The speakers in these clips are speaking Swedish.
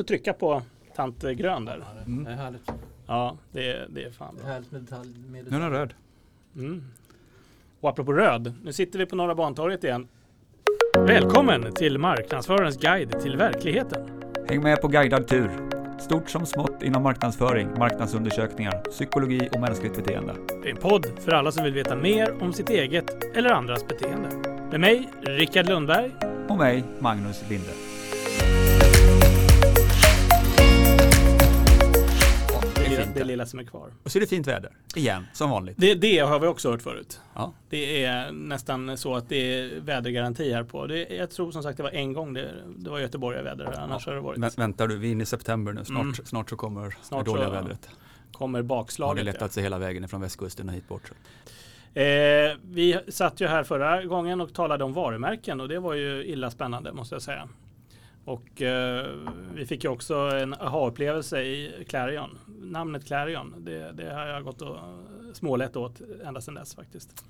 att trycka på tant grön där. Mm. Det är härligt. Ja, det är, det är fan Det bra. är härligt med detalj. Med Nu är den röd. Mm. Och apropå röd, nu sitter vi på Norra Bantorget igen. Välkommen till Marknadsförarens guide till verkligheten. Häng med på guidad tur. Stort som smått inom marknadsföring, marknadsundersökningar, psykologi och mänskligt beteende. Det är en podd för alla som vill veta mer om sitt eget eller andras beteende. Med mig, Rickard Lundberg. Och mig, Magnus Linde. Det, lilla, som är kvar. Och så är det fint väder. Igen, som vanligt. Det, det har vi också hört förut. Ja. Det är nästan så att det är vädergaranti här på. Det, jag tror som sagt det var en gång det, det var Göteborg-väder. Annars har det varit. Vä- väntar du, vi är inne i september nu. Snart, Mm. snart så kommer Snart det dåliga så- vädret. kommer Har det bakslaget. lättat sig hela vägen från västkusten och hit bort. Så. Eh, vi satt ju här förra gången och talade om varumärken och det var ju illa spännande måste jag säga. Och eh, vi fick ju också en aha-upplevelse i Clarion. Namnet Clarion, det, det har jag gått och smålett åt ända sedan dess faktiskt.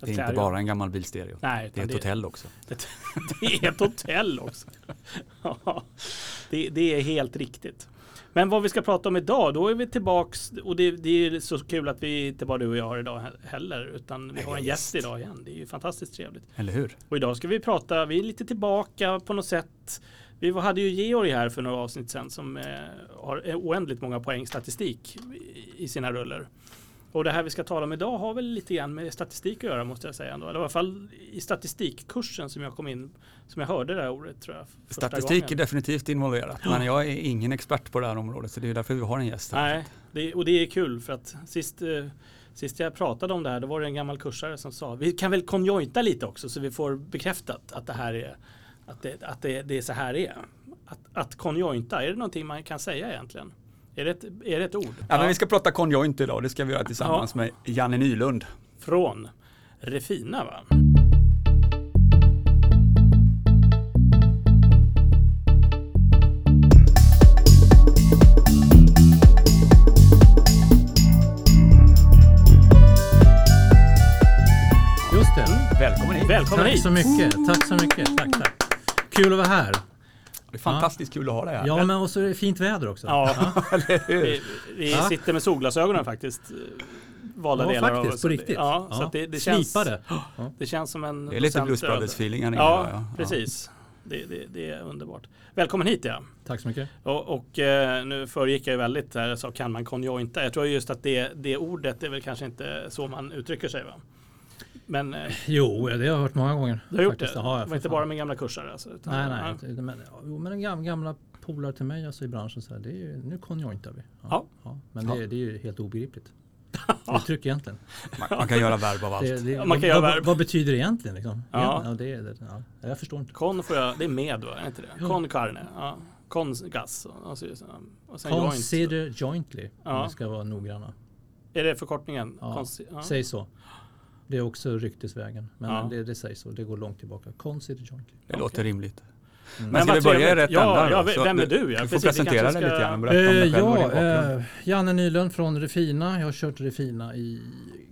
Det är inte Clarion- bara en gammal bilstereo. Nej, Det är ett hotell också. Det, det är ett hotell också. Ja, det, det är helt riktigt. Men vad vi ska prata om idag, då är vi tillbaks och det, är så kul att vi inte bara du och jag har idag he- heller utan vi har en gäst idag igen. Det är ju fantastiskt trevligt. Eller hur? Och idag ska vi prata, vi är lite tillbaka på något sätt. Vi hade ju Georg här för några avsnitt sedan som eh, har eh, oändligt många poäng statistik i, i sina rullor. Och det här vi ska tala om idag har väl lite grann med statistik att göra måste jag säga. Ändå. Eller i alla fall i statistikkursen som jag kom in, som jag hörde det här ordet tror jag. Statistik är gången. definitivt involverat. Men jag är ingen expert på det här området. Så det är därför vi har en gäst här. Nej, det, och det är kul för att sist, eh, sist jag pratade om det här då var det en gammal kursare som sa vi kan väl konjointa lite också så vi får bekräftat att det här är att det, att det, det är så här det är. Att, att konjointa, är det någonting man kan säga egentligen? Är det ett, är det ett ord? Ja, men vi ska prata konjoint idag. Det ska vi göra tillsammans med Janne Nylund. Från Refina va? Det. Välkommen hit. Välkommen Tack hit! så mycket. Tack så mycket. Tack, tack. Kul att vara här. Det är fantastiskt kul att ha dig här. Ja, men och så är det fint väder också. Ja, vi, vi Ja. sitter med solglasögonen faktiskt. eh, Valda Ja, delar av faktiskt, oss. på riktigt. Ja, så Ja. att det, det känns, det känns som en Det är lite Blues. Brothers-feeling här. Ja, idag, precis. Det, det, det är underbart. Välkommen hit ja. Tack så mycket. Och, och eh, nu föregick jag ju väldigt där jag sa kan man konjointa. Jag tror just att det, det ordet är väl kanske inte så man uttrycker sig va? Men eh, Jo, det har jag hört många gånger. du har gjort faktiskt. det? Ja, det för var inte fan. bara med gamla kursare alltså? Utan, Nej, ja. nej. inte- Men, jo, men en gamla, gamla polare till mig alltså, i branschen så här, det är ju, nu konjointar vi. Ja. Men Ja. det, är- det är ju helt obegripligt. Uttryck egentligen. Man, man kan göra verb av allt. Det, det, Ja, man vad, kan göra verb. vad betyder det egentligen? Liksom? Ja. Ja, det, är det, ja. Jag förstår inte. Kon får jag, det är med va? Är det inte det? Ja. Con carne, ja. Con gas. Och, sen joint. Consider jointly, om Ja. vi ska vara noggranna. Är det förkortningen? Ja. Consi- ja. Säg så. Det är också ryktesvägen. Men Ja. det, det sägs så. Det går långt tillbaka. Consider jointly. Det låter rimligt. Mm. Men ska vi börja i rätt ja, ända ja, då? Vem är du-? Ja, Du får precis, presentera dig lite ska- grann och berätta om dig Eh, själv och din ja, bakgrund. eh, Janne Nylund från Refina. Jag har kört Refina i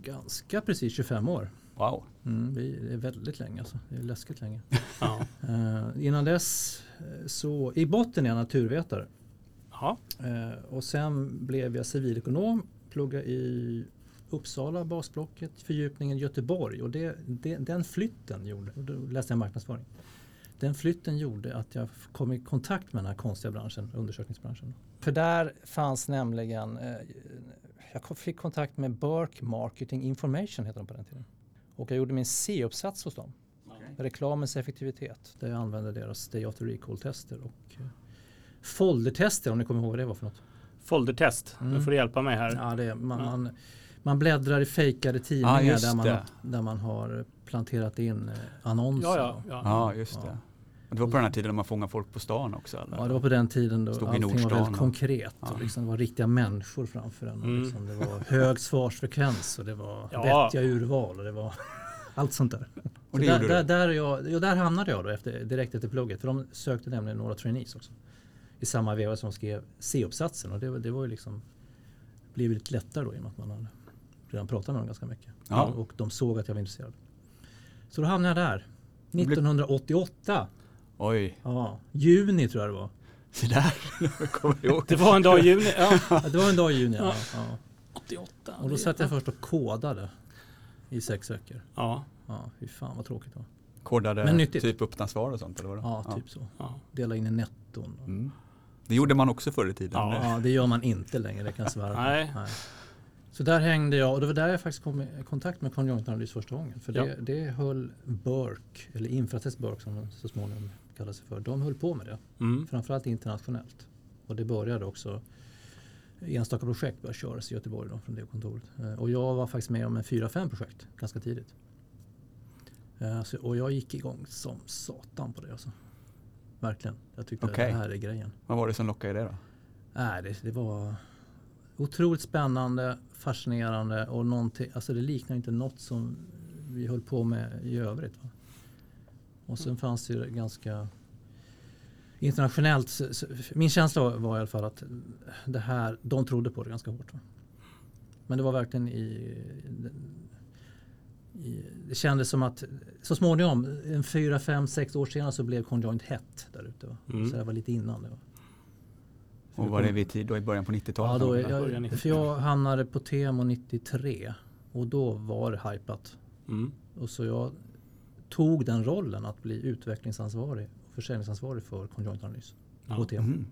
ganska precis 25 år. Wow. Mm, det är väldigt länge alltså. Det är läskigt länge. Ja. Eh, innan dess eh, så i botten är jag naturvetare. Ja. Eh, och sen blev jag civilekonom. Pluggade i Uppsala, basblocket, fördjupningen i Göteborg. Och det, det, den flytten gjorde, och då läste jag marknadsföring. Den flytten gjorde att jag kom i kontakt med den här konstiga branschen, undersökningsbranschen. För där fanns nämligen, eh, jag fick kontakt med Burke Marketing Information heter de på den tiden. Och jag gjorde min C-uppsats hos dem. Reklamens effektivitet. Där jag använde deras Day After Recall-tester och eh, foldertester om ni kommer ihåg vad det var för något. Foldertest. Nu Mm. får du hjälpa mig här. Ja, det man, Ja. man, man bläddrar i fejkade tidningar just där, man, har- där man har planterat in eh, annonser. Ja, ja, ja. Ja, just det. Och det var på den här tiden när man fångade folk på stan också? Eller? Ja, det var på den tiden då Stod allting var väldigt och- konkret. Ja. Och liksom, det var riktiga människor framför en. Och Mm. liksom, det var hög svarsfrekvens och det var Ja. vettiga urval. Och det var allt sånt där. Och Så där, där, där, är jag, ja, där hamnade jag då efter, direkt efter plugget. För de sökte nämligen några trainees också. I samma veva som skrev C-uppsatsen. Och det, var- det var ju liksom blev lite lättare då i och med att man hade redan pratat med dem ganska mycket. Ja. Och de såg att jag var intresserad. Så då hamnade jag där. blev- 1988. Oj. Ja, juni tror jag det var. Se där, jag kommer ihåg. Det var en dag i juni. Ja. Ja, det var en dag i juni. Ja. Ja. Ja. 88. Och då satt jag först och kodade i sex veckor. Ja, Ja, fy fan vad tråkigt det var. Kodade Men nyttigt. typ öppna-svar och sånt eller vadå? Ja, typ så. Dela in i netton. Mm. Det gjorde man också förr i tiden. Ja. Ja, det gör man inte längre, det kan jag svära på. Nej. Så där hängde jag och det var där jag faktiskt kom i kontakt med konjunkturanalys första gången. För det, Ja. det höll Burke, eller Infratest Burke som de så småningom kallade sig för, de höll på med det. Mm. Framförallt internationellt. Och det började också enstaka projekt började köras i Göteborg då, från det kontoret. Eh, Och jag var faktiskt med om en fyra, fem projekt ganska tidigt. Eh, så- Och jag gick igång som satan på det alltså. Verkligen. Jag tyckte Okej. det här är grejen. Vad var det som lockade i det då? Nej, det, det var otroligt spännande, fascinerande och någonting, alltså det liknar inte något som vi höll på med i övrigt. Va? Och sen fanns det ju ganska internationellt, så- så- min känsla var i alla fall att det här, de trodde på det ganska hårt. Va? Men det var verkligen i, i det kändes som att så småningom, en fyra, fem, sex år senare så blev Conjoint hett där ute. Mm. Så det var lite innan det. Va? Och var det vid tid då i början på Ja, 90-talet? då, eller? början jag, 90. för jag hamnade på Temo 93 och då var det hypat. Mm. Och så jag tog den rollen att bli utvecklingsansvarig och försäljningsansvarig för konjunkturanalys Ja. på Temo. Mhm.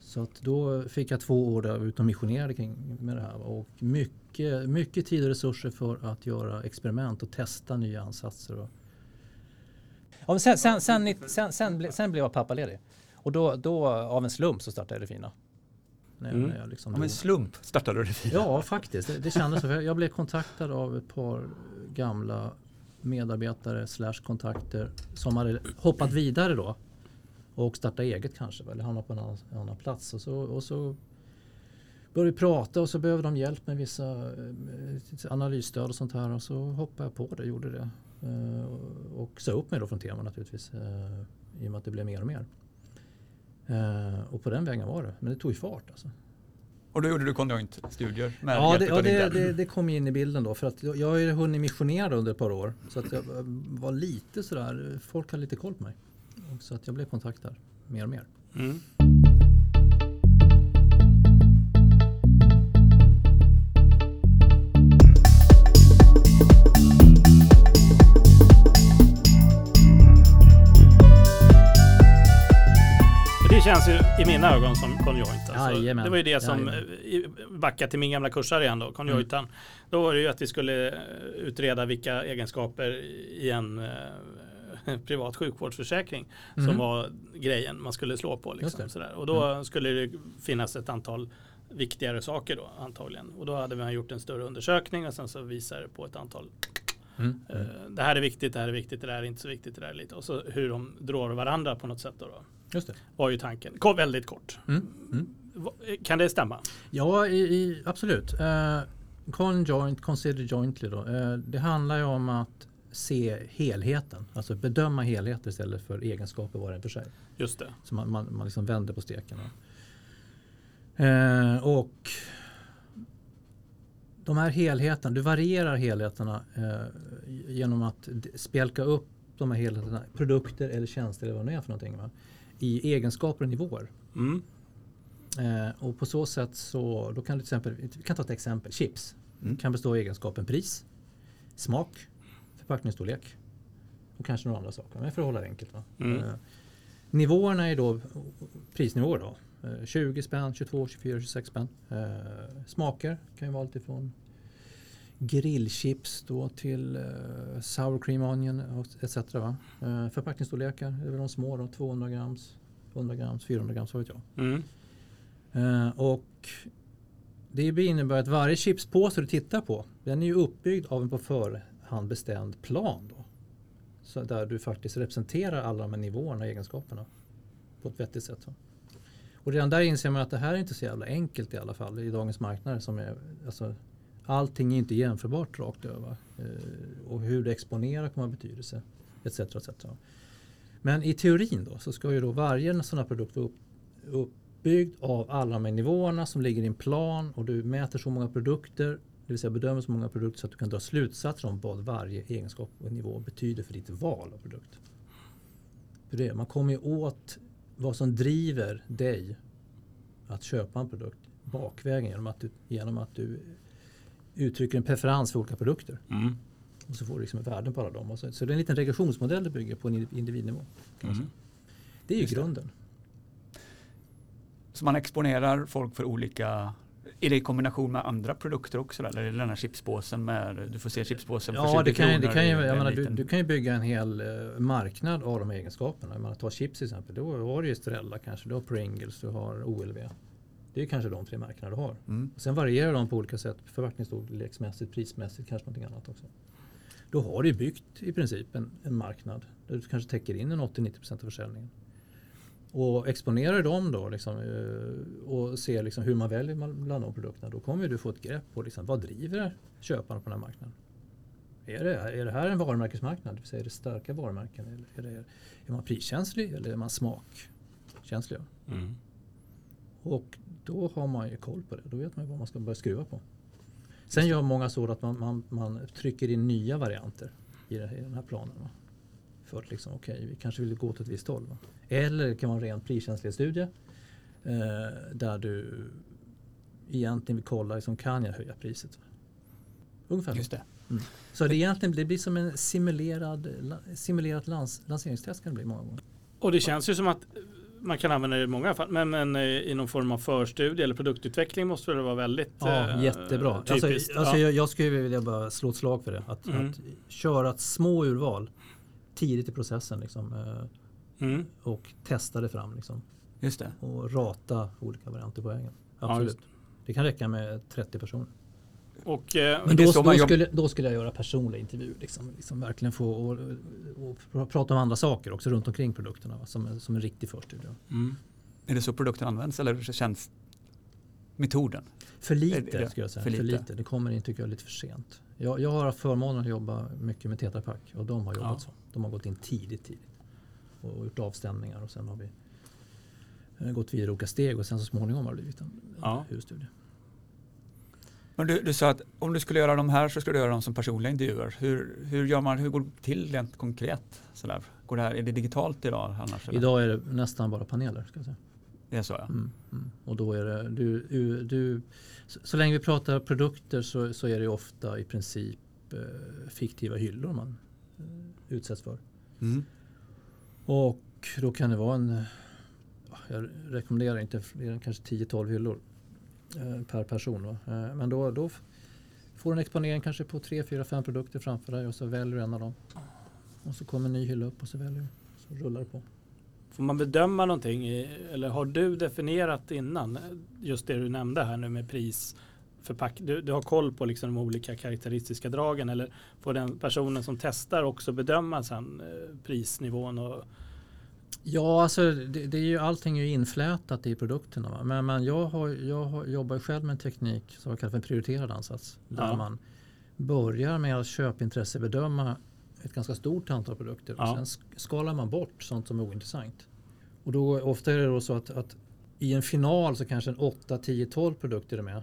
Så att då fick jag två år där jag var ute och missionerade kring med det här. Och mycket, mycket tid och resurser för att göra experiment och testa nya ansatser. Och... Ja, sen, sen, sen, sen, sen, sen, ble, sen blev jag pappaledig. Och då, då av en slump så startade jag det fina. När jag, Mm. när jag liksom Ja, men slump startade du det fina. Ja, faktiskt. Det, det kändes så. Jag blev kontaktad av ett par gamla medarbetare slash kontakter som hade hoppat vidare då och startat eget kanske eller hamnat på en annan, en annan plats. Och så, och så började vi prata och så behövde de hjälp med vissa eh, analysstöd och sånt här och så hoppade jag på det, gjorde det. Eh, och sa upp mig då från tema naturligtvis eh, i och med att det blev mer och mer. Eh, och på den vägen var det. Men det tog ju fart alltså. Och då gjorde du conjoint-studier med Ja, det, ja det, det, det kom in i bilden då. För att jag jag har ju hunnit missionera under ett par år. Så att jag var lite sådär, folk hade lite koll på mig. Så att jag blev kontaktad mer och mer. Mm. Känns ju i mina ögon som conjoint. Alltså, det var ju det som, jajamän. i- backa till min gamla kursare igen då, conjointan. Då var det ju att vi skulle eh, utreda vilka egenskaper i en eh, privat sjukvårdsförsäkring som Mhm. var grejen man skulle slå på. Liksom. Mm. sådär. Och då skulle det finnas ett antal viktigare saker då antagligen. Och då hade man gjort en större undersökning och sen så visade det på ett antal Mm. Eh, Det här är viktigt, det här är viktigt, det här är inte så viktigt, det där är lite. Och så hur de drar varandra på något sätt då. då Just det. var ju tanken. Kom väldigt kort. Mm. Mm. Kan det stämma? Ja, i, i, absolut. Uh, conjoint, consider jointly då. Eh, det handlar ju om att se helheten. Alltså bedöma helheter istället för egenskaper var och en för sig. Just det. Så man, man, man liksom vänder på steken. Eh, och de här helheterna, du varierar helheterna eh, genom att spjälka upp de här helheterna, produkter eller tjänster eller vad det nu är för någonting. Va? I egenskaper och nivåer. Mm. Eh, och på så sätt så, då kan du till exempel, vi kan ta ett exempel, chips. Mm. Kan bestå av egenskapen pris, smak, förpackningsstorlek och kanske några andra saker. Men för att hålla det enkelt. Va? Mm. Eh, nivåerna är då prisnivåer då. Eh, 20 spänn, 22, 24, 26 spänn. Eh, smaker kan ju vara allt ifrån grillchips då till eh, sour cream onion etc. Va? Eh, förpackningsstorlekar, det är väl de små då, 200 grams, 100 grams, 400 grams, vad vet jag. Mm. Eh, och det innebär att varje chipspåse du tittar på den är ju uppbyggd av en på förhand bestämd plan. Då. Så där du faktiskt representerar alla de här nivåerna och egenskaperna på ett vettigt sätt. Så. Och redan där inser man att det här är inte så jävla enkelt i alla fall i dagens marknader. Som är, alltså, allting är inte jämförbart rakt över. Eh, och hur det exponerar kommer ha betydelse. Etc, etc. Men i teorin då så ska ju då varje sån här produkt vara upp, uppbyggd av alla de här nivåerna som ligger i en plan och du mäter så många produkter, det vill säga bedömer så många produkter så att du kan dra slutsatser om vad varje egenskap och nivå betyder för ditt val av produkt. För det, man kommer ju åt vad som driver dig att köpa en produkt bakvägen genom att du, genom att du uttrycker en preferens för olika produkter. Mm. Och så får du liksom värden på alla dem. Så, så det är en liten regressionsmodell det bygger på en individnivå. Mm. Det är ju Just det. grunden. Så man exponerar folk för olika är det i kombination med andra produkter också eller är det den här chipspåsen med du får se chipspåsen för Ja, 20 det kan, ju- det kronor kan ju, jag en menar, du, du kan ju bygga en hel eh, marknad av de egenskaperna. Jag menar, ta chips till exempel. Då har du ju Estrella kanske, du har Pringles, du har OLV. Det är kanske de tre märkena du har. Mm. Och sen varierar de på olika sätt, förpackningsstorleksmässigt, prismässigt, kanske någonting annat också. Då har du byggt i princip en, en marknad där du kanske täcker in en 80-90% av försäljningen. Och exponerar dem då liksom, eh, och ser liksom hur man väljer bland de produkterna, då kommer du få ett grepp på liksom, vad driver köparna på den här marknaden. Är det, är det här en varumärkesmarknad? Det vill säga, är det starka varumärken? Eller är, det, är man priskänslig eller är man smakkänslig? Mm. Och då har man ju koll på det. Då vet man ju vad man ska börja skruva på. Sen gör många så att man, man, man trycker in nya varianter i, det, i den här planen. Va? För att liksom, okej, vi kanske vill gå åt ett visst håll. Va? Eller det kan vara en ren priskänslighetsstudie eh, där du egentligen vill kolla, liksom, kan jag höja priset? Va? Ungefär. Just det. Så det, egentligen, det blir som en simulerad, simulerat lans, lanseringstest kan det bli många gånger. Och det känns ju som att man kan använda det i många fall. Men, men eh, i någon form av förstudie eller produktutveckling måste det vara väldigt Ja, eh, jättebra. Alltså, typiskt. alltså Ja. jag, jag skulle vilja bara slå ett slag för det. Att, Mm. att köra ett små urval tidigt i processen liksom, eh, Mm. och testa det fram. Liksom, Just det. och rata olika varianter på vägen. Ja, Absolut. just det kan räcka med 30 personer. Och, eh, Men då, då, skulle, då skulle jag göra personliga intervjuer. Liksom, liksom verkligen få och, och, pr- prata om andra saker också runt omkring produkterna. Va, som, en- som en riktig förstudie. mm. Är det så produkten används eller känns metoden? För lite det- skulle jag säga. för För lite. lite. Det kommer in tycker jag lite för sent. Jag, jag har haft förmånen att jobba mycket med Tetra Pak och de har jobbat Ja. så. De har gått in tidigt, tidigt och gjort avstämningar och sen har vi eh, gått vidare olika steg och sen så småningom har det blivit en, en Ja. huvudstudie. Men du, du sa att om du skulle göra de här så skulle du göra dem som personliga intervjuer. Hur, hur gör man, hur går det till rent konkret? Sådär? Går det här, är det digitalt idag annars? eller? Idag är det nästan bara paneler. Ska jag säga. Det är så ja. Mm, mm. Och då är det, du, du, du, så, så länge vi pratar produkter så, så är det ofta i princip eh, fiktiva hyllor man eh, utsätts för. Mm. Och då kan det vara en, ja, jag rekommenderar inte fler än kanske 10-12 hyllor Eh, per person. Då. Eh, men då, då får du en exponering kanske på 3, 4, 5 produkter framför dig och så väljer du en av dem. Och så kommer en ny hylla upp och så väljer du. Så rullar det på. Får man bedöma någonting i, eller har du definierat innan eh, just det du nämnde här nu med pris förpack, du, du har koll på liksom de olika karaktäristiska dragen eller får den personen som testar också bedöma sen prisnivån och Ja, alltså det, det är ju allting är ju inflätat i produkterna. Va? Men, men jag, har, jag har, jobbar själv med en teknik som jag kallar för en prioriterad ansats. Där Ja. man börjar med att köpintressebedöma ett ganska stort antal produkter Ja. och sen sk- skalar man bort sånt som är ointressant. Och då, ofta är det då så att, att i en final så kanske en 8, 10, 12 produkter är med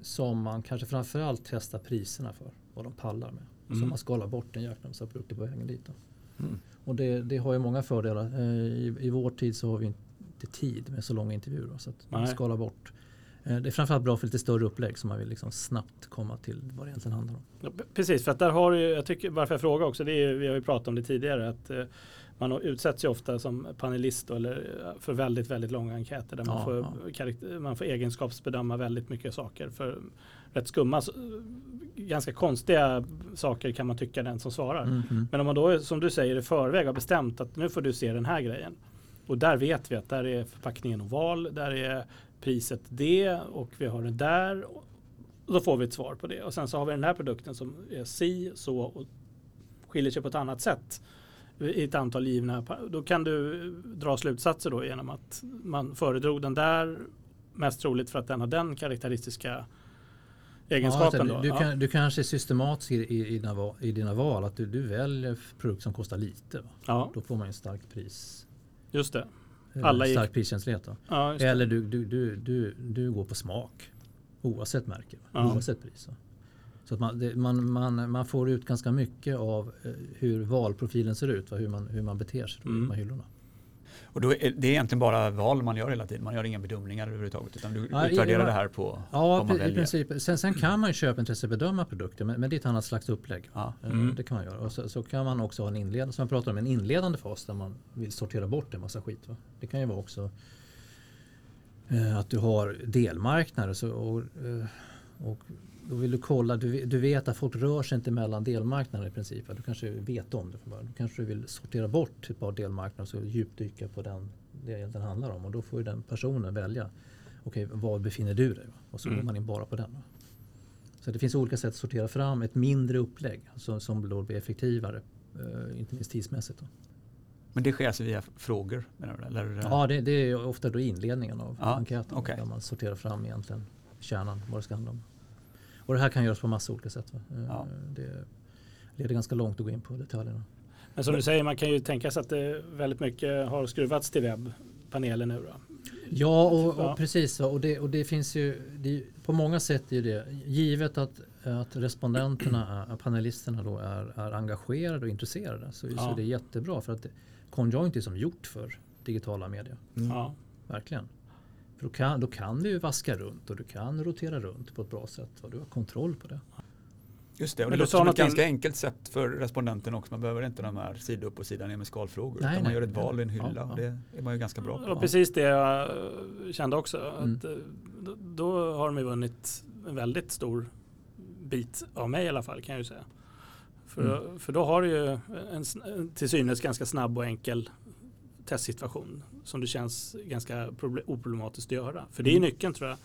som man kanske framförallt testar priserna för, vad de pallar med. Så Mm. man skalar bort en jäkla massa produkter på vägen dit. Då. Mm. Och det, det har ju många fördelar. Eh, I, I vår tid så har vi inte tid med så långa intervjuer. då, Så att man skalar bort. Eh, Det är framförallt bra för lite större upplägg så man vill liksom snabbt komma till vad det egentligen handlar om. Ja, Precis, för att där har ju, jag tycker, varför jag frågar också, det är, vi har ju pratat om det tidigare, att eh, man utsätts ju ofta som panelist då, eller för väldigt, väldigt långa enkäter där man, Ja, får, ja. man får egenskapsbedöma väldigt mycket saker. För rätt skumma, ganska konstiga saker kan man tycka den som svarar. Mhm. Men om man då, som du säger, i förväg har bestämt att nu får du se den här grejen. Och där vet vi att där är förpackningen oval, där är priset det och vi har det där. Och då får vi ett svar på det. Och sen så har vi den här produkten som är si, så och skiljer sig på ett annat sätt i ett antal givna. Då kan du dra slutsatser då genom att man föredrog den där mest troligt för att den har den karaktäristiska egenskapen. Ja, då. du, Ja. kan, du kanske är systematisk i, i, dina, val, i dina val. Att du, du väljer produkt som kostar lite. Ja, Då får man en stark pris. just det. eller Alla gick- stark priskänslighet. Då. Ja. Eller du, du, du, du, du går på smak. Oavsett märke. Ja. Oavsett pris. Så att man, det, man, man, man får ut ganska mycket av eh, hur valprofilen ser ut. Va? Hur, man, hur man beter sig Mm. med hyllorna. Och då är det egentligen bara val man gör hela tiden. Man gör inga bedömningar överhuvudtaget utan du Ja, utvärderar i- det här på Ja, vad man i väljer. princip. Sen, sen kan man ju köpintressebedöma produkter men, men det är ett annat slags upplägg. Ja. Eh, Mm. Det kan man göra. Och så, så kan man också ha en inledande, som jag pratar om, en inledande fas där man vill sortera bort en massa skit. Va? Det kan ju vara också eh, att du har delmarknader så, och, eh, och då vill du kolla, du, du vet att folk rör sig inte mellan delmarknader i princip. Du kanske vet om det från början. Då kanske du vill sortera bort ett par delmarknader och så djupdyka på den det den handlar om. Och då får ju den personen välja. Okej, var befinner du dig? Och så Mm. går man in bara på den. Så det finns olika sätt att sortera fram ett mindre upplägg som, som då blir effektivare. eh, inte minst tidsmässigt. Då. Men det sker alltså via frågor? Du, eller? Ja, det, det är ofta då inledningen av Ja, enkäten. okej. Där man sorterar fram egentligen kärnan, vad det ska handla om. Och det här kan göras på massa olika sätt. Eh, Ja. Det leder ganska långt att gå in på detaljerna. Men som du säger, man kan ju tänka sig att det väldigt mycket har skruvats till webbpanelen nu då. Ja, och, Ja. och precis. Och det, och det finns ju, det, är- på många sätt är det, givet att, att respondenterna, är- panelisterna då är, är engagerade och intresserade så, så Ja. är det jättebra för att Conjoint är som gjort för digitala medier. Mm. Ja. Verkligen. För då kan, då kan du vaska runt och du kan rotera runt på ett bra sätt. Och du har kontroll på det. Just det, och det låter som ett ganska enkelt sätt för respondenten också. Man behöver inte de här sida upp och sida ner med skalfrågor. Nej, utan man gör ett val i en hylla. ja. Det är man ju ganska bra på. var precis det jag eh, kände också. Mm. Att, eh, då, har de ju vunnit en väldigt stor bit av mig i alla fall kan jag ju säga. För, Mm. för då har du ju en till synes ganska snabb och enkel testsituation som det känns ganska proble- oproblematiskt att göra. För det är Mm. nyckeln tror jag.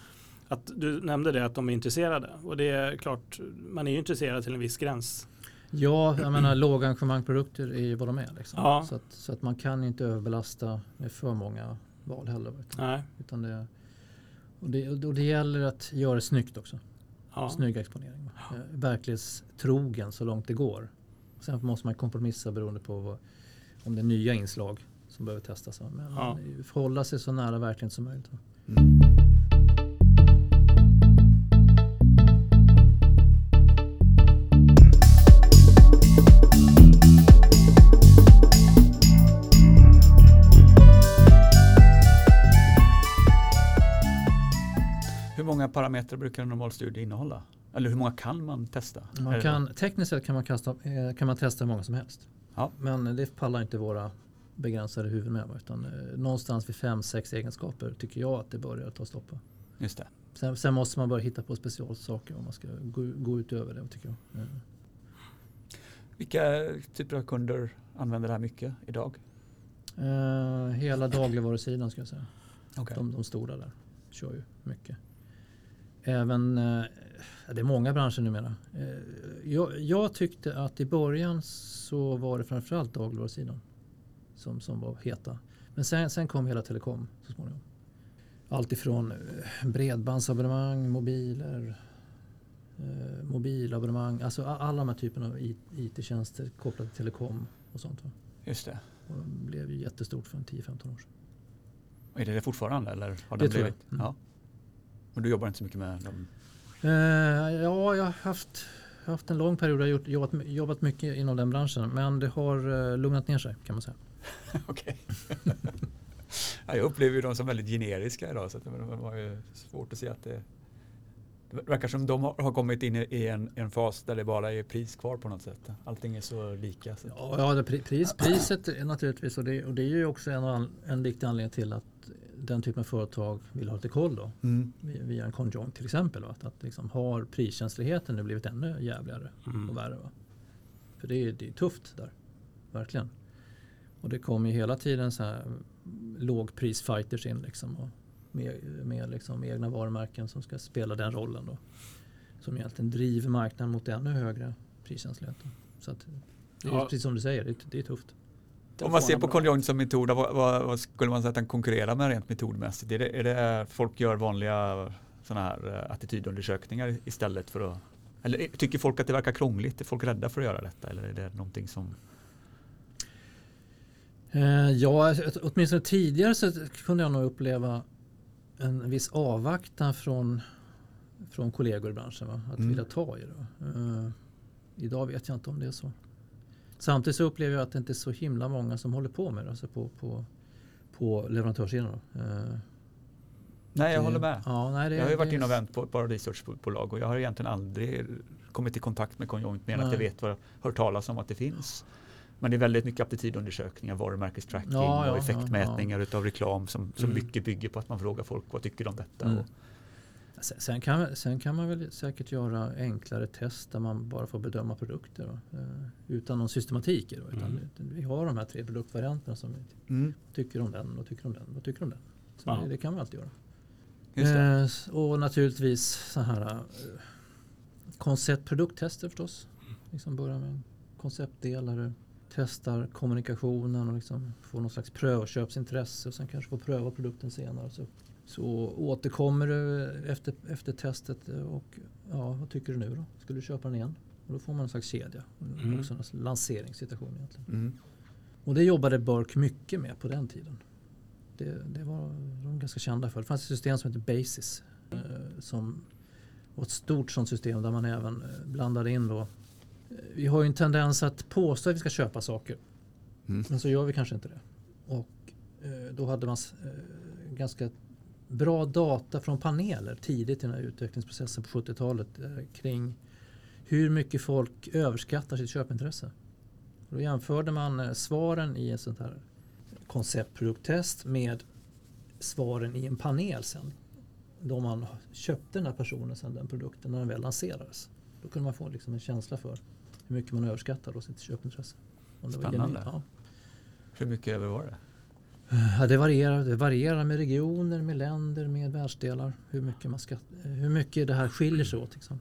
Att du nämnde det att de är intresserade och det är klart, man är ju intresserad till en viss gräns. Ja, jag menar lågengagemangprodukter är ju vad de är. Liksom. Ja. Så, att, så att man kan inte överbelasta med för många val heller. Utan, Nej. utan det, och, det, och det gäller att göra det snyggt också. Ja. Snygg exponering. va. Eh, Verklighetstrogen så långt det går. Sen måste man kompromissa beroende på vad, om det är nya inslag som behöver testas. Men Ja. förhålla sig så nära verkligheten som möjligt. Mm. Hur många parametrar brukar en normal studie innehålla? Eller hur många kan man testa? Man kan, tekniskt sett kan man, kasta, eh, kan man testa hur många som helst. Ja. Men det pallar inte våra begränsade huvuden va, Utan, eh, någonstans vid fem, sex egenskaper tycker jag att det börjar ta stopp. Just det. Sen, sen måste man börja hitta på specialsaker om man ska gå, gå utöver det tycker jag. Eh, Vilka typer av kunder använder det här mycket idag? Eh, hela dagligvarusidan ska jag säga. Okay. De, de stora där kör ju mycket. Även, eh, det är många branscher numera. Eh, jag, jag tyckte att i början så var det framförallt dagligvarusidan som, som var heta. Men sen, sen kom hela telekom så småningom. Allt ifrån eh, bredbandsabonnemang, mobiler, eh, mobilabonnemang, alltså alla de här typerna av IT-tjänster kopplade till telekom och sånt. Va? Just det. Och det blev ju jättestort för en 10-15 år sedan. Är det det fortfarande eller har Det det blivit? Mm. Ja. Men du jobbar inte så mycket med dem? Eh, ja, jag har haft, haft en lång period. Jag har jobbat, jobbat mycket inom den branschen. Men det har eh, lugnat ner sig kan man säga. Okej. ja, jag upplever ju dem som väldigt generiska idag så det var ju svårt att se att det det verkar som de har kommit in i en, en fas där det bara är pris kvar på något sätt. Allting är så lika. Så. Ja, det, pri- pris, priset är naturligtvis. Och det, och det är ju också en, an- en viktig anledning till att den typen av företag vill ha lite koll då. Mm. Via via en conjoint till exempel. Va? Att, att liksom har priskänsligheten nu blivit ännu jävligare Mm. och värre. Va? För det är, det är tufft där. Verkligen. Och det kommer ju hela tiden så här lågprisfighters in liksom. Och med med liksom egna varumärken som ska spela den rollen då. Som egentligen driver marknaden mot ännu högre priskänslighet. då. Så att det är Ja. precis som du säger, det, det är tufft. Om man ser på conjoint som metod, vad, vad, vad skulle man säga att den konkurrerar med rent metodmässigt? Är det, är det folk gör vanliga sådana här eh, attitydundersökningar istället för att eller är- tycker folk att det verkar krångligt? Är folk rädda för att göra detta? Eller är det någonting som... Eh, ja, ett- åtminstone tidigare så kunde jag nog uppleva en viss avvaktan från, från kollegor i branschen. Va? Att Mm. vilja ta i det. Eh, idag vet jag inte om det är så. Samtidigt så upplever jag att det inte är så himla många som håller på med det. Alltså på, på, på leverantörssidan. Eh, Nej, jag det- håller med. Ja, nej, det, Jag har ju varit inne och vänt på ett par researchbolag och jag har egentligen aldrig kommit i kontakt med Conjoint mer än att jag vet vad hört talas om att det finns. Men det är väldigt mycket aptitydundersökningar, varumärkestracking Ja, ja, och ja, effektmätningar utav reklam som, som Mm. mycket bygger på att man frågar folk vad tycker de om detta. Mm. Sen, sen, kan, sen kan man väl säkert göra enklare test där man bara får bedöma produkter då, eh, utan någon systematik. Då, Mm. vi har de här tre produktvarianterna som vi mm, tycker om den och tycker om den och tycker om den. Så Ja. det, det kan man alltid göra. Eh, och naturligtvis så här eh, koncept produkttester förstås. Liksom börja med en konceptdel där du testar kommunikationen och liksom får någon slags prövköpsintresse och sen kanske får pröva produkten senare. Så, så återkommer du efter, efter testet och ja, vad tycker du nu då? Skulle du köpa den igen? Och då får man en slags kedja. Mm. Också en lanseringssituation egentligen. Mm. Och det jobbade Burk mycket med på den tiden. Det, det var de ganska kända för. Det fanns ett system som heter Basis. Eh, som var ett stort sånt system där man även eh, blandade in då. Vi har ju en tendens att påstå att vi ska köpa saker. Mm. Men så gör vi kanske inte det. Och eh, då hade man eh, ganska bra data från paneler tidigt i den här utvecklingsprocessen på 70-talet eh, kring hur mycket folk överskattar sitt köpintresse. Då jämförde man svaren i ett sånt här konceptprodukttest med svaren i en panel sen. Då man köpte den här personen sen den produkten när den väl lanserades. Då kunde man få liksom en känsla för hur mycket man överskattar då sitt köpintresse. Om det var Spännande. genuint, ja. Hur mycket över var det? Ja, det, varierar, det varierar med regioner, med länder, med världsdelar. Hur mycket, man ska, hur mycket det här skiljer sig åt. Liksom.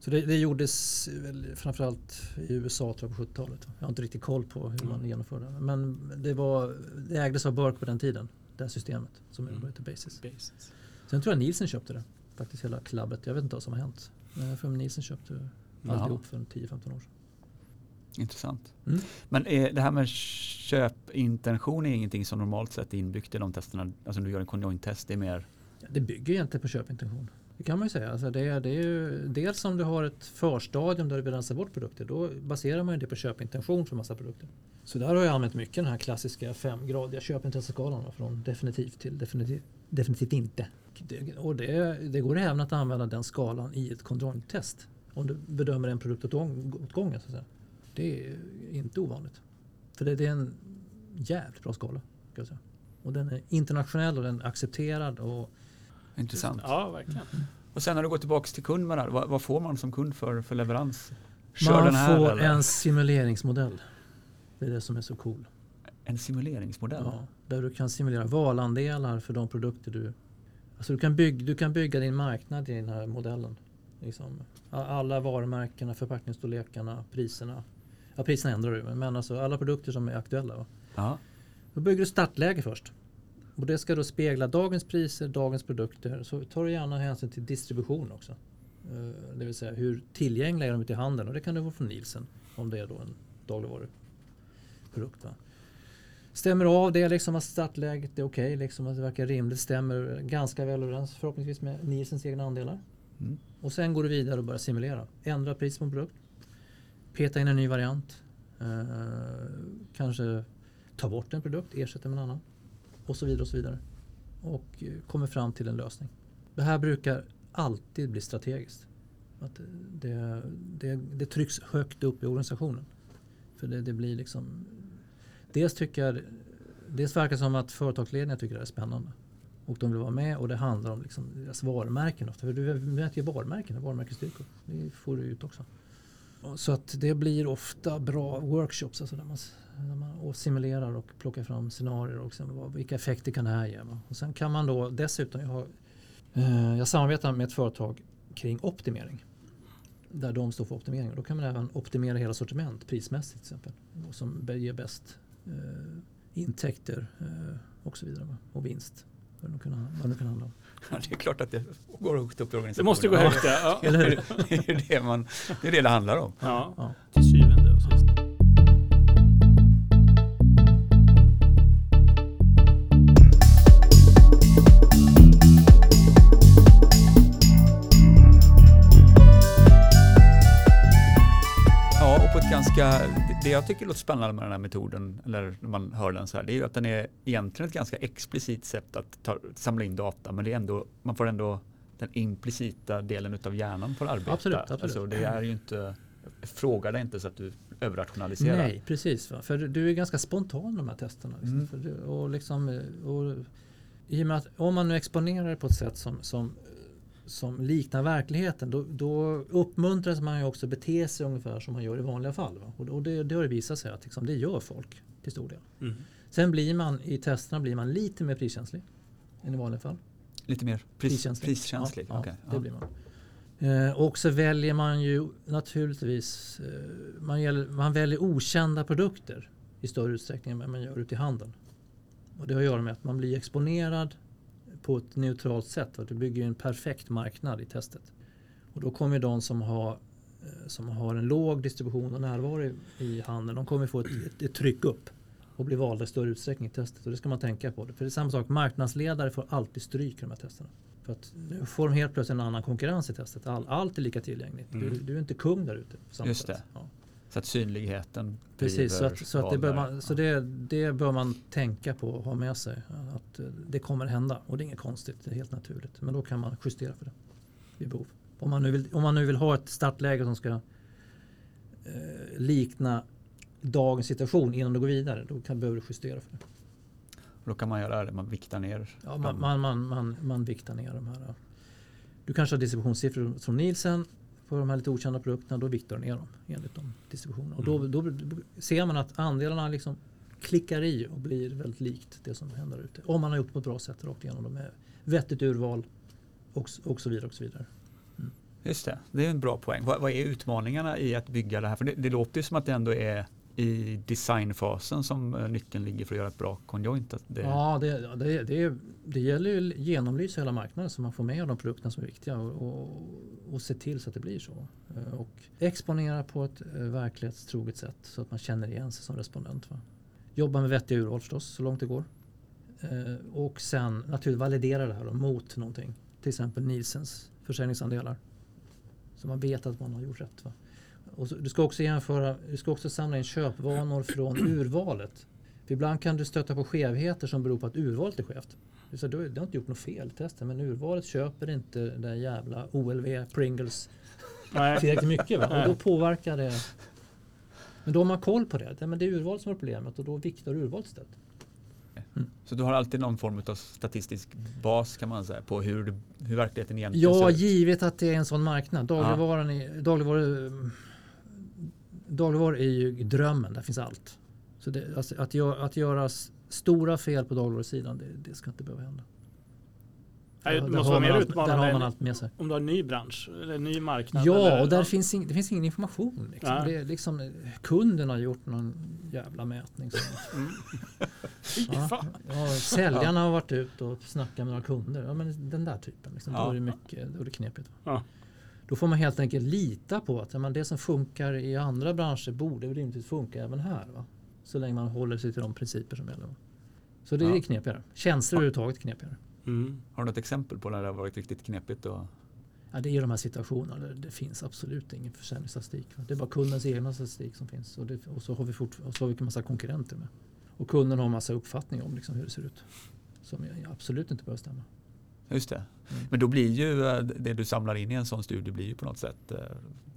Så det, det gjordes framförallt i USA tror jag, på 70-talet. Jag har inte riktigt koll på hur man Mm. genomförde det. Men det, var, det ägdes av Burke på den tiden. Det här systemet som Mm. heter Basis. Basis. Sen tror jag Nielsen köpte det. Faktiskt hela klubbet. Jag vet inte vad som har hänt. Men jag tror Nielsen köpte Alltihop för 10-15 år sedan. Intressant. Mm. Men är det här med köpintention är ingenting som normalt sett är inbyggt i de testerna? Alltså när du gör en conjoint-test, det är mer det bygger egentligen på köpintention. Det kan man ju säga. Alltså det, det är ju, dels om du har ett förstadium där du vill rensa bort produkter. Då baserar man ju det på köpintention för massa produkter. Så där har jag använt mycket den här klassiska femgradiga köpintresseskalan. Från definitivt till definitivt, definitivt inte. Det, och det, det går även att använda den skalan i ett kontrolltest. Om du bedömer en produkt åt, gång, åt gången. Så att säga. Det är inte ovanligt. För det, det är en jävligt bra skala. Ska jag säga. Och den är internationell och den är accepterad. Och intressant. Ja, verkligen. Och sen när du går tillbaka till kund med det här, vad, vad får man som kund för, för leverans? Kör Man den här får eller? en simuleringsmodell. Det är det som är så cool. En simuleringsmodell? Ja, där du kan simulera valandelar för de produkter du... Alltså du kan, bygga, du kan bygga din marknad i den här modellen. Liksom. Alla varumärkena, förpackningsstorlekarna, priserna. Ja, priserna ändrar du, men alltså alla produkter som är aktuella. Va? Ja. Då bygger du startläge först. Och det ska då spegla dagens priser, dagens produkter. Så tar du gärna hänsyn till distribution också. Eh, Det vill säga hur tillgängliga är de ute i handeln. Och det kan du få från Nielsen. Om det är då en dagligvaruprodukt. Va? Stämmer av det liksom att startläget är okej. liksom att det verkar rimligt. Stämmer ganska väl överens förhoppningsvis med Nielsens egna andelar. Mm. Och sen går du vidare och börjar simulera. Ändra pris på en produkt. Peta in en ny variant. Eh, kanske ta bort en produkt, ersätta med en annan. Och så vidare och så vidare. Och eh, kommer fram till en lösning. Det här brukar alltid bli strategiskt. Att eh, det, det, det trycks högt upp i organisationen. För det, det blir liksom... Dels tycker jag... Dels verkar det som att företagsledningen tycker det är spännande. Och de vill vara med och det handlar om liksom deras varumärken ofta. För du mäter ju varumärken och varumärkesstyrkor. Det får du ut också. Så att det blir ofta bra workshops alltså där man, där man och simulerar och plockar fram scenarier och sen vad, vilka effekter kan det här ge. va? Och sen kan man då dessutom, jag, har, eh, jag samarbetar med ett företag kring optimering. Där de står för optimering. Då kan man även optimera hela sortiment prismässigt till exempel. Och som ger bäst eh, intäkter eh, och så vidare. va? Och vinst. Vad det nu kan, vad det nu kan handla om. Ja, det är klart att det går högt upp i organisationen. Det måste gå högt. Ja. Ja. Eller hur? det, är det, man, det är det det handlar om. Ja. Ja. till syvende och sist. Ja, och på ett ganska det jag tycker låter spännande med den här metoden, eller när man hör den så här, det är ju att den är egentligen ett ganska explicit sätt att ta, samla in data, men det är ändå, man får ändå den implicita delen av hjärnan får arbeta. Absolut, absolut. Alltså, det är ju inte, fråga dig inte så att du överrationaliserar. Nej, precis. Va? För du är ganska spontan i de här testerna. Liksom. Mm. Och liksom, och, I och med att om man nu exponerar det på ett sätt som, som, som liknar verkligheten då, då uppmuntras man ju också bete sig ungefär som man gör i vanliga fall. Va? Och, och det, det har visat sig att liksom, det gör folk till stor del. Mm. Sen blir man i testerna blir man lite mer priskänslig än i vanliga fall. Lite mer pris, Priskänslig. priskänslig. Ja, Okej, ja, det blir man. Eh, och så väljer man ju naturligtvis eh, man, gäller, man väljer okända produkter i större utsträckning än man gör ute i handeln. Och det har att göra med att man blir exponerad på ett neutralt sätt. Att du bygger en perfekt marknad i testet. Och då kommer de som har, eh, som har en låg distribution och närvaro i, i handeln, de kommer få ett, ett, ett tryck upp och bli valda i större utsträckning i testet. Och det ska man tänka på. För det är samma sak, marknadsledare får alltid stryk i de här testerna. För att nu får de helt plötsligt en annan konkurrens i testet. All, allt är lika tillgängligt. Du, Mm. du är inte kung där ute. på samma Just sätt. det. Ja. Så att synligheten Precis, så, att, så, att det, bör man, så det, det bör man tänka på och ha med sig. Att eh, det kommer hända och det är inget konstigt, det är helt naturligt. Men då kan man justera för det vid behov. Om man nu vill, om man nu vill ha ett startläge som ska eh, likna dagens situation innan du går vidare, då kan, behöver du justera för det. Då kan man göra det, man viktar ner. Ja, man, man, man, man, man viktar ner de här. Du kanske har distributionssiffror från Nielsen på de här lite okända produkterna. Då viktar du ner dem enligt de distributionerna. Och då, Mm. då, ser man att andelarna liksom klickar i och blir väldigt likt det som händer ute. Om man har gjort på ett bra sätt rakt igenom. De med vettigt urval och, och så vidare. Och så vidare. Just det, det är en bra poäng. Vad, vad är utmaningarna i att bygga det här? För det, det låter ju som att det ändå är i designfasen som eh, nyckeln ligger för att göra ett bra conjoint. Att det, Ja, det, det, det, det gäller ju att genomlysa hela marknaden så man får med de produkterna som är viktiga och, och, och se till så att det blir så. Eh, och exponera på ett eh, verklighetstroget sätt så att man känner igen sig som respondent. Va? Jobba med vettiga urval förstås så långt det går. Och sen naturligtvis validera det här då, mot någonting. Till exempel Nielsens försäljningsandelar. Så man vet att man har gjort rätt. Va? Och så, du ska också jämföra, du ska också samla in köpvanor från urvalet. För ibland kan du stöta på skevheter som beror på att urvalet är skevt. Så, Du du har inte gjort något fel i testen men urvalet köper inte det där jävla OLV Pringles tillräckligt mycket. Va? Och då påverkar det. Men då har man koll på det. Ja, men det är urvalet som är problemet och då viktar urvalet istället. Så du har alltid någon form av statistisk bas kan man säga på hur, hur verkligheten egentligen Ja, ser ut. givet att det är en sån marknad. Dagligvaran är, dagligvaru, dagligvaror är ju drömmen, där finns allt. Så det, alltså, att, gör, att göra stora fel på dagligvarusidan, det, det ska inte behöva hända. Nej, Det måste vara mer utmanande allt med sig. om du har en ny bransch eller en ny marknad. Ja, eller, och där finns ing, det finns ingen information. Liksom. Nej. Det är liksom, kunden har gjort någon jävla mätning. Fy Ja. ja, säljarna har varit ute och snackat med några kunder. Ja, men den där typen. Liksom, Ja. Då är det mycket, då är det knepigt. Då får man helt enkelt lita på att men det som funkar i andra branscher borde väl rimligtvis funka även här. Va? Så länge man håller sig till de principer som gäller. Va? Så det är Ja. knepigare. Tjänster överhuvudtaget är knepigare. Mm. Har du något exempel på när det har varit riktigt knepigt? Och, Ja, det är de här situationerna där det finns absolut ingen försäljningsstatistik. Det är bara kundens egna statistik som finns. Och, det, och så har vi, fort, och så har vi en massa konkurrenter med. Och kunden har en massa uppfattning om liksom hur det ser ut. Som absolut inte behöver stämma. Just det. Mm. Men då blir ju eh, det du samlar in i en sån studie blir ju på något sätt eh,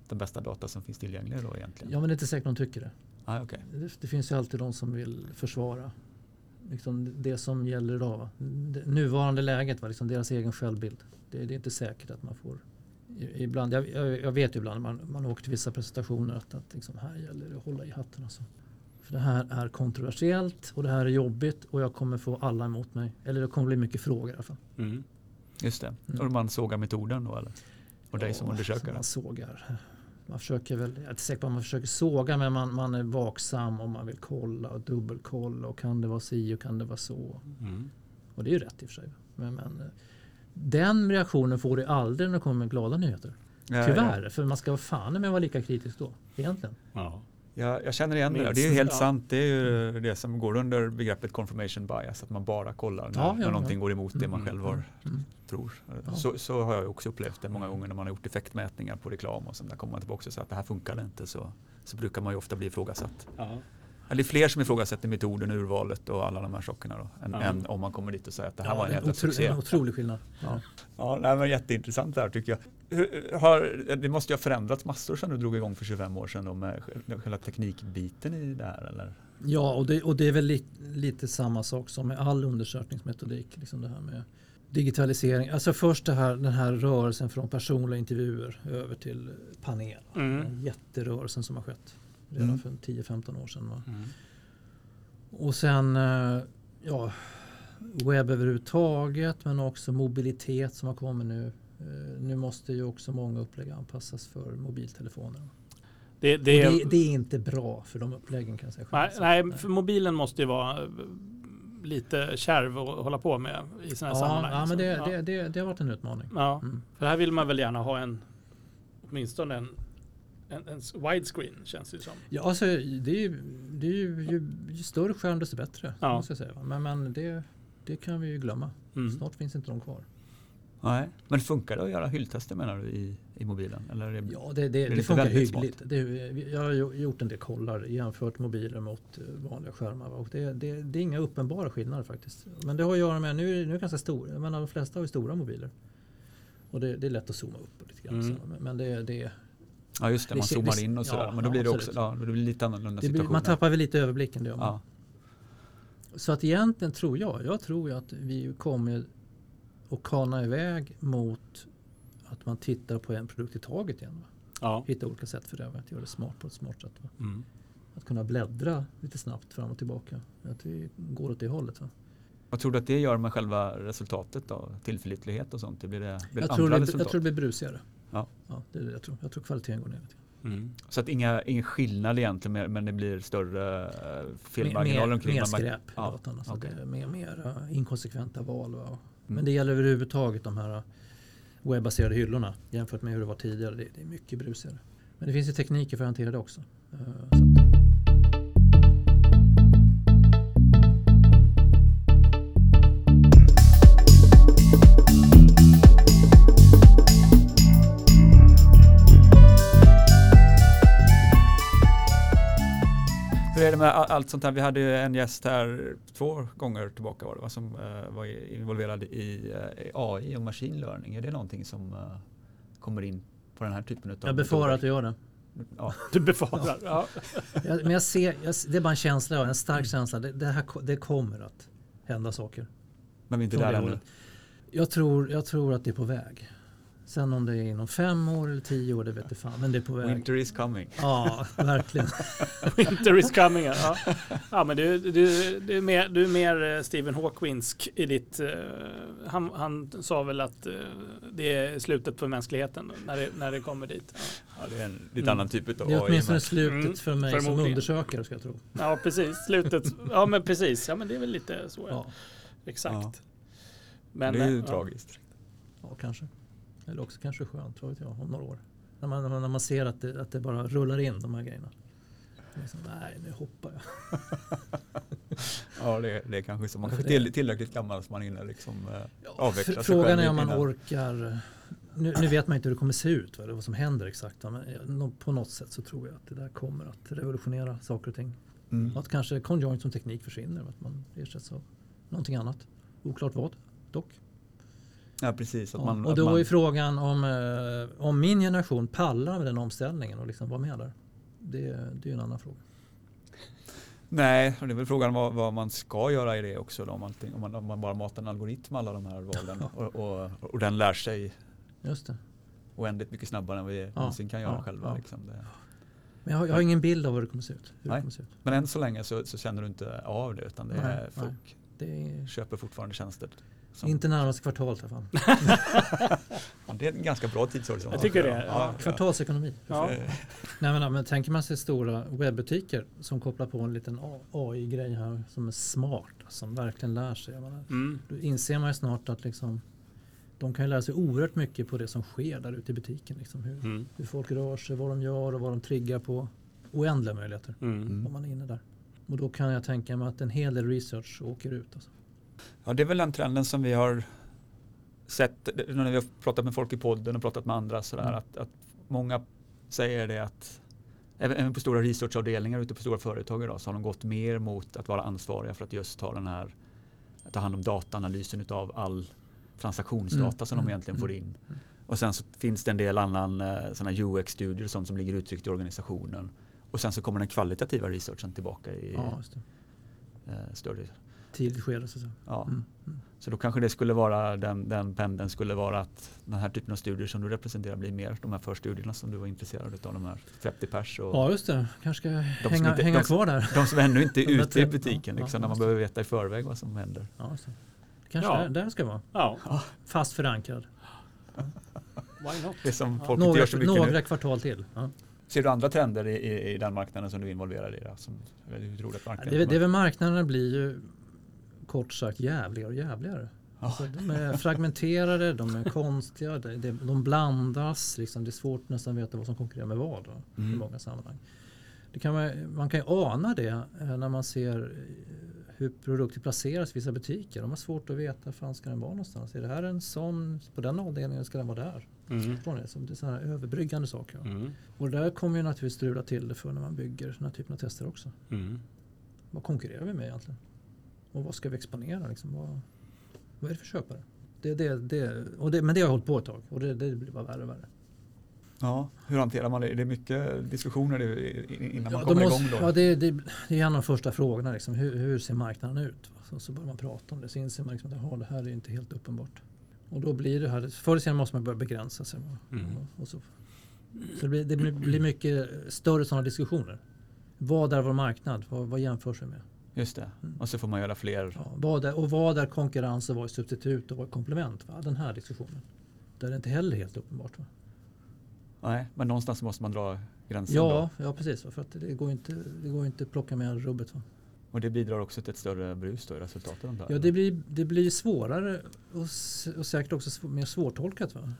den bästa data som finns tillgänglig då egentligen. Ja, men det är inte säkert de tycker det. Ah, okay. Det, det finns ju alltid de som vill försvara liksom det som gäller idag. Va? Det nuvarande läget, va? Liksom deras egen självbild. Det, det är inte säkert att man får Ibland, jag, jag jag vet ju ibland när man, man åker till vissa presentationer att, att liksom här gäller det att hålla i hatten. Alltså. För det här är kontroversiellt och det här är jobbigt och jag kommer få alla emot mig. Eller det kommer bli mycket frågor i alla fall. Mm. Just det. Mm. Och man sågar metoden då eller? Och dig som Ja, undersökare? Man sågar. Man försöker väl, jag är inte säker på att man försöker såga men man, man är vaksam och man vill kolla och dubbelkolla och kan det vara si och kan det vara så. Mm. Och det är ju rätt i och för sig. Men, men eh, den reaktionen får du aldrig när det kommer med glada nyheter. Ja, Tyvärr, för man ska fan med vara lika kritisk då. Egentligen. Ja. Ja, jag känner igen det. Minst, Det är ju helt ja. sant. Det är ju det som går under begreppet confirmation bias. Att man bara kollar när, Ja, när någonting går emot det man Mm, själv har, mm. tror. Ja. så, så har jag också upplevt det många gånger när man har gjort effektmätningar på reklam och sen där kommer man tillbaka och säger att det här funkar inte så, så brukar man ju ofta bli ifrågasatt. Det är fler som ifrågasätter metoden, urvalet och alla de här sakerna då, än, Ja. än om man kommer dit och säger att det här Ja, var en jävla otro, succé. en otrolig skillnad. Ja. Ja, nej, men jätteintressant det här tycker jag. Hur, har, det måste ju ha förändrats massor sedan du drog igång för 25 år sedan då med sj- själva teknikbiten i det här eller? Ja, och det, och det är väl li, lite samma sak som med all undersökningsmetodik. Liksom det här med digitalisering. Alltså först det här, den här rörelsen från personliga intervjuer över till panel. Mm. Den jätterörelsen som har skett redan Mm. för 10-15 år sedan. Mm. Och sen eh, ja, webb överhuvudtaget men också mobilitet som har kommit nu. Eh, Nu måste ju också många upplägg anpassas för mobiltelefoner. Det, Det, det, det, är inte bra för de uppläggen kan jag säga. nej, nej, för mobilen måste ju vara eh, lite kärv att hålla på med i sådana här Ja, sammanhang. ja, men det, ja. det, det, det har varit en utmaning. Ja, Mm. för här vill man väl gärna ha en åtminstone en, en, en widescreen känns det som. Ja, alltså, det är ju, det är ju, ju, ju större skärm desto bättre. Ja. Måste jag säga. Men, men det, det kan vi ju glömma. Mm. Snart finns inte de kvar. Nej. Men funkar det att göra hylltester menar du i, i mobilen? Eller är det, Ja, det, det, det funkar hyggligt. Det, jag har gjort en del kollar jämfört mobiler mot eh, vanliga skärmar. Och det, det, det är inga uppenbara skillnader faktiskt. Men det har att göra med, nu är det ganska stor, jag menar, de flesta har ju stora mobiler. Och det, det är lätt att zooma upp och lite grann. Mm. Men, men det, det, ja just det, det man zoomar det- in och sådär. ja, men då blir det också ja, då blir det lite annorlunda det blir, man tappar väl lite överblicken. Det, ja. Så att egentligen tror jag, jag tror att vi kommer att kana iväg mot att man tittar på en produkt i taget igen. Va? Ja. Hitta olika sätt för det, va? att göra det smart på ett smart sätt. Mm. Att kunna bläddra lite snabbt fram och tillbaka. Att vi går åt det hållet. Va? Vad tror du att det gör med själva resultatet då? Tillförlitlighet och sånt? Det blir det, blir det Jag tror, det, jag tror det blir brusigare. Ja. Ja, det är det jag, tror. jag tror kvaliteten går ner lite. Mm. Så att inga, ingen skillnad egentligen men- men det blir större eh, felmarginaler mer, omkring. mer skräp i Ja. Alltså det är mer, mer uh, inkonsekventa val. Va? Mm. Men det gäller överhuvudtaget de här uh, webbaserade hyllorna jämfört med hur det var tidigare. Det, det är mycket brusigare. Men det finns ju tekniker för att hantera det också. Så det med allt sånt här? Vi hade en gäst här två gånger tillbaka var det va? som eh, var involverad i eh, AI och machine learning. Är det någonting som eh, kommer in på den här typen av jag befarar att det gör det. Ja, Du befarar. Ja. Jag, men jag ser, jag, det är bara en känsla, en stark känsla. Det, det, här, det kommer att hända saker. men vi är inte från där ännu. Jag tror, jag tror att det är på väg. Sen om det är inom fem år eller tio år, det vet jag fan. Men det är på väg. Winter is coming. Ja, verkligen. Winter is coming. Ja, ja men du, du, du, är mer, du är mer eh, Stephen Hawkwinsk i ditt... eh, han, han sa väl att eh, det är slutet för mänskligheten när det, när det kommer dit. Ja, det är en lite Mm. annan typ av Det är åtminstone slutet Mm, för mig som undersökare ska jag tro. ja precis. Slutet. Ja, men precis. Ja, men det är väl lite så. Ja, Exakt. Ja. Men, det är ju ja. tragiskt. ja kanske. Eller också kanske skönt, vad vet jag, om några år. När man, när man ser att det, att det bara rullar in de här grejerna. Liksom, nej, nu hoppar jag. Ja, det, det är kanske så. Man kanske till, tillräckligt gammal så man hinner liksom eh, avveckla sig Frågan är om man innan. orkar. Nu, nu vet man inte hur det kommer se ut, va, eller vad som händer exakt. Men på något sätt så tror jag att det där kommer att revolutionera saker och ting. Mm. Att kanske conjoint som teknik försvinner. Att man ersätts av någonting annat. Oklart vad dock. Ja, precis. Att Ja, man, och att då man, är frågan om, eh, om min generation pallar med den omställningen och liksom vara med där. Det, det är ju en annan fråga. Nej, och det är väl frågan vad, vad man ska göra i det också. Då, om, allting, om, man, om man bara matar en algoritm alla de här valen och, och, och den lär sig Just det. oändligt mycket snabbare än vi någonsin kan göra ja, själva. ja. Liksom det. Men jag har, jag har ingen bild av hur det kommer se ut. Nej. se ut. Men än så länge så, så känner du inte av det utan det Nej, är nej. folk Det är köper fortfarande tjänster. Som, inte närmaste kvartalet i alla fall. Ja, det är en ganska bra tidshorisont. Jag tycker det, Ja, ja. Kvartalsekonomi. Ja. Nej, men, men tänker man sig stora webbutiker som kopplar på en liten AI-grej här som är smart, som verkligen lär sig. Menar, Mm. då inser man ju snart att liksom, de kan ju lära sig oerhört mycket på det som sker där ute i butiken. Liksom, hur, Mm. hur folk rör sig, vad de gör och vad de triggar på. Oändliga möjligheter Mm. om man är inne där. Och då kan jag tänka mig att en hel del research åker ut. Alltså. Ja, det är väl den trenden som vi har sett, när vi har pratat med folk i podden och pratat med andra sådär, Mm. att, att många säger det att även, på stora researchavdelningar ute på stora företag idag så har de gått mer mot att vara ansvariga för att just ta den här ta hand om dataanalysen av all transaktionsdata Mm. som de Mm. egentligen får Mm. in. Och sen så finns det en del annan eh, såna UX-studier sånt som ligger uttryckt i organisationen. Och sen så kommer den kvalitativa researchen tillbaka i Ja, eh, större Tidigt skede så. Ja. Mm. Så då kanske det skulle vara den, den pendeln skulle vara att den här typen av studier som du representerar blir mer de här förstudierna som du var intresserad av, de här 30 pers och Ja, just det. Kanske ska hänga, inte- hänga de som- kvar där. de som ännu inte är ute i 30, butiken, ja, liksom, ja, när man behöver veta i förväg vad som händer. Ja, det. Kanske Ja. där, där ska vara. Ja, Fast förankrad. why not? Det som folk inte Några, gör så mycket några nu. kvartal till. Ja. Ser du andra trender i, i, i den marknaden som du är involverad i? Som, hur tror du att marknaden Det, det är väl marknaderna blir ju kort sagt jävligare och jävligare. Ja. Alltså, de är fragmenterade, de är konstiga, det, de blandas. Liksom, det är svårt nästan veta vad som konkurrerar med vad då, i Mm. många sammanhang. Det kan man, man kan ju ana det eh, när man ser eh, hur produkter placeras i vissa butiker. De har svårt att veta, fan ska den vara någonstans? Är det här en sån på den avdelningen ska den vara där? Mm. Så det är sådana här överbryggande saker. Mm. Och där kommer ju naturligtvis strula till det för när man bygger den här typen av tester också. Mm. Vad konkurrerar vi med egentligen? Och vad ska vi exponera? Liksom? Vad, vad är det för köpare? Det, det, det, och det, men det har hållit på ett tag och det, det blir bara värre och värre. Ja, hur hanterar man det? Är det mycket diskussioner innan man Ja, kommer då måste, igång då? ja, det, det, det är en av de första frågorna. Liksom. Hur, hur ser marknaden ut? Så, så börjar man prata om det. Så inser man liksom att det här är inte helt uppenbart. Och då blir det här, förr eller senare måste man börja begränsa sig. Mm. Och, och så. så det, blir, det blir mycket större sådana diskussioner. Vad är vår marknad? Vad, vad jämförs vi med? Just det, Mm. och så får man göra fler. Ja, vad är, och vad är konkurrens och vad är substitut och vad är komplement? Va? Den här diskussionen. Där är det inte heller helt uppenbart. Va? Nej, men någonstans måste man dra gränsen Ja, då. ja, precis. Va? För att det går inte, det går inte att plocka med rubbet. Va? Och det bidrar också till ett större brus då i det här. Ja, det blir, det blir svårare och, och säkert också mer svårtolkat. Va?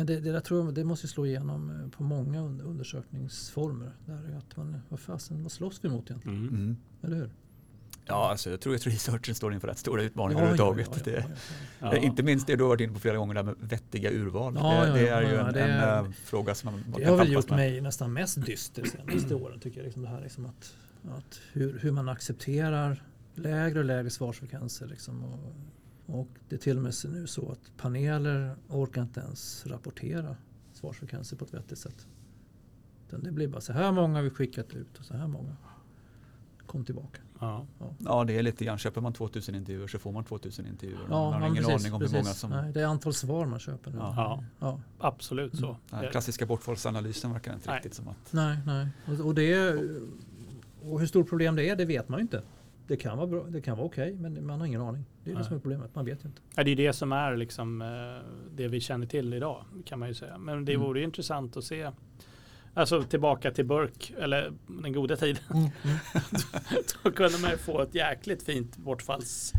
Eh, Men det, det där tror jag det måste slå igenom eh, på många un- undersökningsformer. Där är att man, vad fasen, vad slåss vi mot egentligen? Mm. Mm. Eller hur? Ja, alltså, jag tror att researchen står inför rätt stora utmaningar Ja, överhuvudtaget. ja, ja, Det- ja, ja. Ja. Eh, Inte minst det du har varit inne på flera gånger, det här med vettiga urval. Ja, det, ja, det ja, är ju ja, en, det är- en eh, fråga som man Det kan har väl gjort med. mig nästan mest dyster de senaste åren tycker jag. Liksom det här liksom att, att hur, hur man accepterar lägre och lägre svarsfrekvenser. Liksom och, och det är till och med så nu så att paneler orkar inte ens rapportera svarsfrekvenser på ett vettigt sätt. Utan det blir bara så här många har vi skickat ut och så här många kom tillbaka. Ja. Ja, det är lite grann. Köper man 2000 intervjuer så får man 2000 intervjuer. Ja, man har ja, ingen precis, aning om precis. hur många som... Nej, det är antal svar man köper nu. Ja. Ja. Ja. Absolut så. Den här klassiska bortfallsanalysen verkar inte Nej. riktigt som att... Nej, nej. Och, och, det är, och hur stort problem det är, det vet man ju inte. Det kan vara, bra, det kan vara okej, men man har ingen aning. Det är det Nej. som är problemet, man vet ju inte. Ja, det är det som är liksom, eh, det vi känner till idag kan man ju säga. Men det Mm. vore intressant att se. Alltså tillbaka till Burk eller den goda tiden. Då kunde man ju få ett jäkligt fint bortfalls...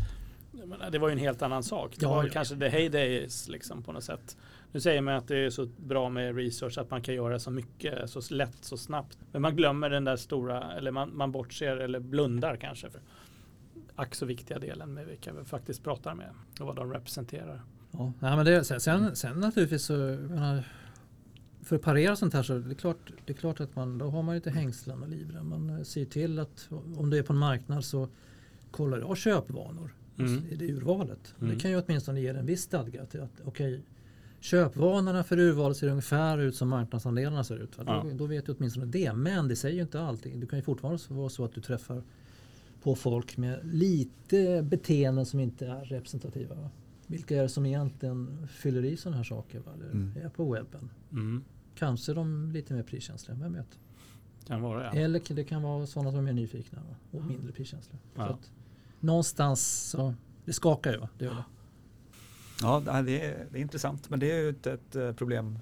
menar, Det var ju en helt annan sak. Det Ja, var ja. kanske the heydays liksom på något sätt. Nu säger man att det är så bra med research att man kan göra så mycket så lätt så snabbt. Men man glömmer den där stora, eller man, man bortser eller blundar kanske för ack så viktiga delen med vilka vi faktiskt pratar med och vad de representerar. Ja, men det, sen, sen, sen naturligtvis så, menar, för att parera sånt här så är det klart, det är klart att man, då har man ju lite hängslen och livrem. Man eh, ser till att om du är på en marknad så kollar du av köpvanor Mm. i det urvalet. Mm. Det kan ju åtminstone ge en viss stadga till att okej, köpvanorna för urvalet ser ungefär ut som marknadsandelarna ser ut. Ja. Då, då vet du åtminstone det. Men det säger ju inte allting. Det kan ju fortfarande vara så att du träffar på folk med lite beteenden som inte är representativa. Va? Vilka är det som egentligen fyller i sådana här saker? Va? Eller Mm. är på webben? Mm. Kanske de lite mer priskänsliga, vem vet? Kan vara ja. Eller det kan vara sådana som är mer nyfikna va? och mindre priskänsliga. Ja. Så att, någonstans så, det skakar ju. Va? Det gör det. Ja, det är, det är intressant. Men det är ju inte ett eh, problem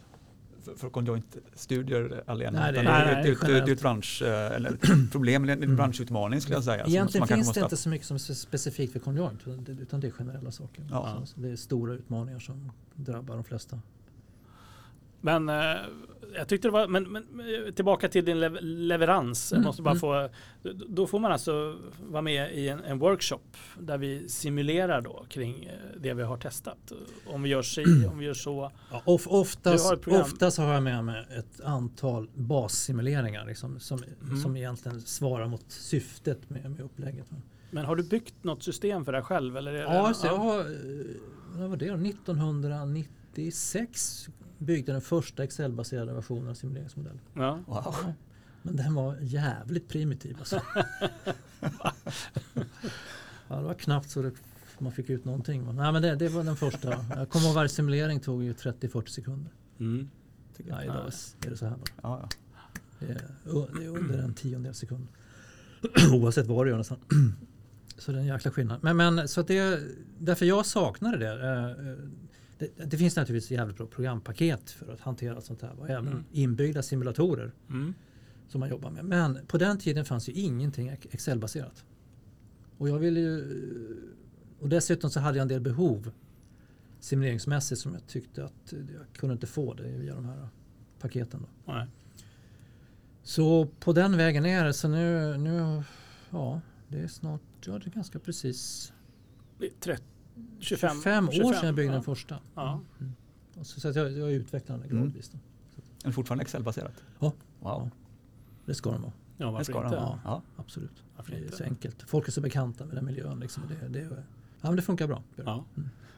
för, conjoint-studier alena. Nej, det utan nej, ett- är ett bransch, eh, eller problem, en Mm. branschutmaning skulle jag säga. Egentligen finns måste det inte så mycket som är specifikt för conjoint utan det- är generella saker. Ja. Så det är stora utmaningar som drabbar de flesta. Men eh, jag tyckte det var, men, men eh, tillbaka till din lev leverans. Mm, måste bara mm. få, då får man alltså vara med i en, en workshop där vi simulerar då kring eh, det vi har testat. Om vi gör si, om vi gör så. Ja, of, oftast, har oftast har jag med mig ett antal bassimuleringar liksom, som, Mm. som egentligen svarar mot syftet med, med upplägget. Men har du byggt något system för dig själv? Eller är det, Ja, så jag har, eh, vad var det, 1996 byggde den första Excel-baserade versionen av simuleringsmodellen. ja. Wow. Men den var jävligt primitiv. Alltså. ja, det var knappt så det, man fick ut någonting. Men, nej, men det, det var den första. Jag kommer ihåg varje simulering tog ju 30-40 sekunder. Mm. Tycker jag. Nej, idag är det så här. bara. Ja, ja. Det är, det är under en tiondel sekund. Oavsett vad du gör nästan. Så det är en jäkla skillnad. Men, men så att det, därför jag saknade det. Eh, Det, det finns naturligtvis jävligt bra programpaket för att hantera sånt här. Och även Mm. inbyggda simulatorer Mm. som man jobbar med. Men på den tiden fanns ju ingenting Excel-baserat. Och jag ville ju... Och dessutom så hade jag en del behov simuleringsmässigt som jag tyckte att jag kunde inte få det via de här paketen. Då. Nej. Så på den vägen är det. Så nu, nu ja, det är snart, ja det är ganska precis Det är 30, 25, 25 år sedan jag byggde ja. den första. Ja. Mm. Och så, så att jag, jag utvecklar den Mm. gradvis. Då. Är det fortfarande Excel-baserat? Ja. Wow. Det ska den vara, Ja, Det varför ska inte? de ha. Ja. absolut. Varför Det är inte? så enkelt. Folk är så bekanta med den miljön. Liksom. Det, det, ja, men det funkar bra. Ja.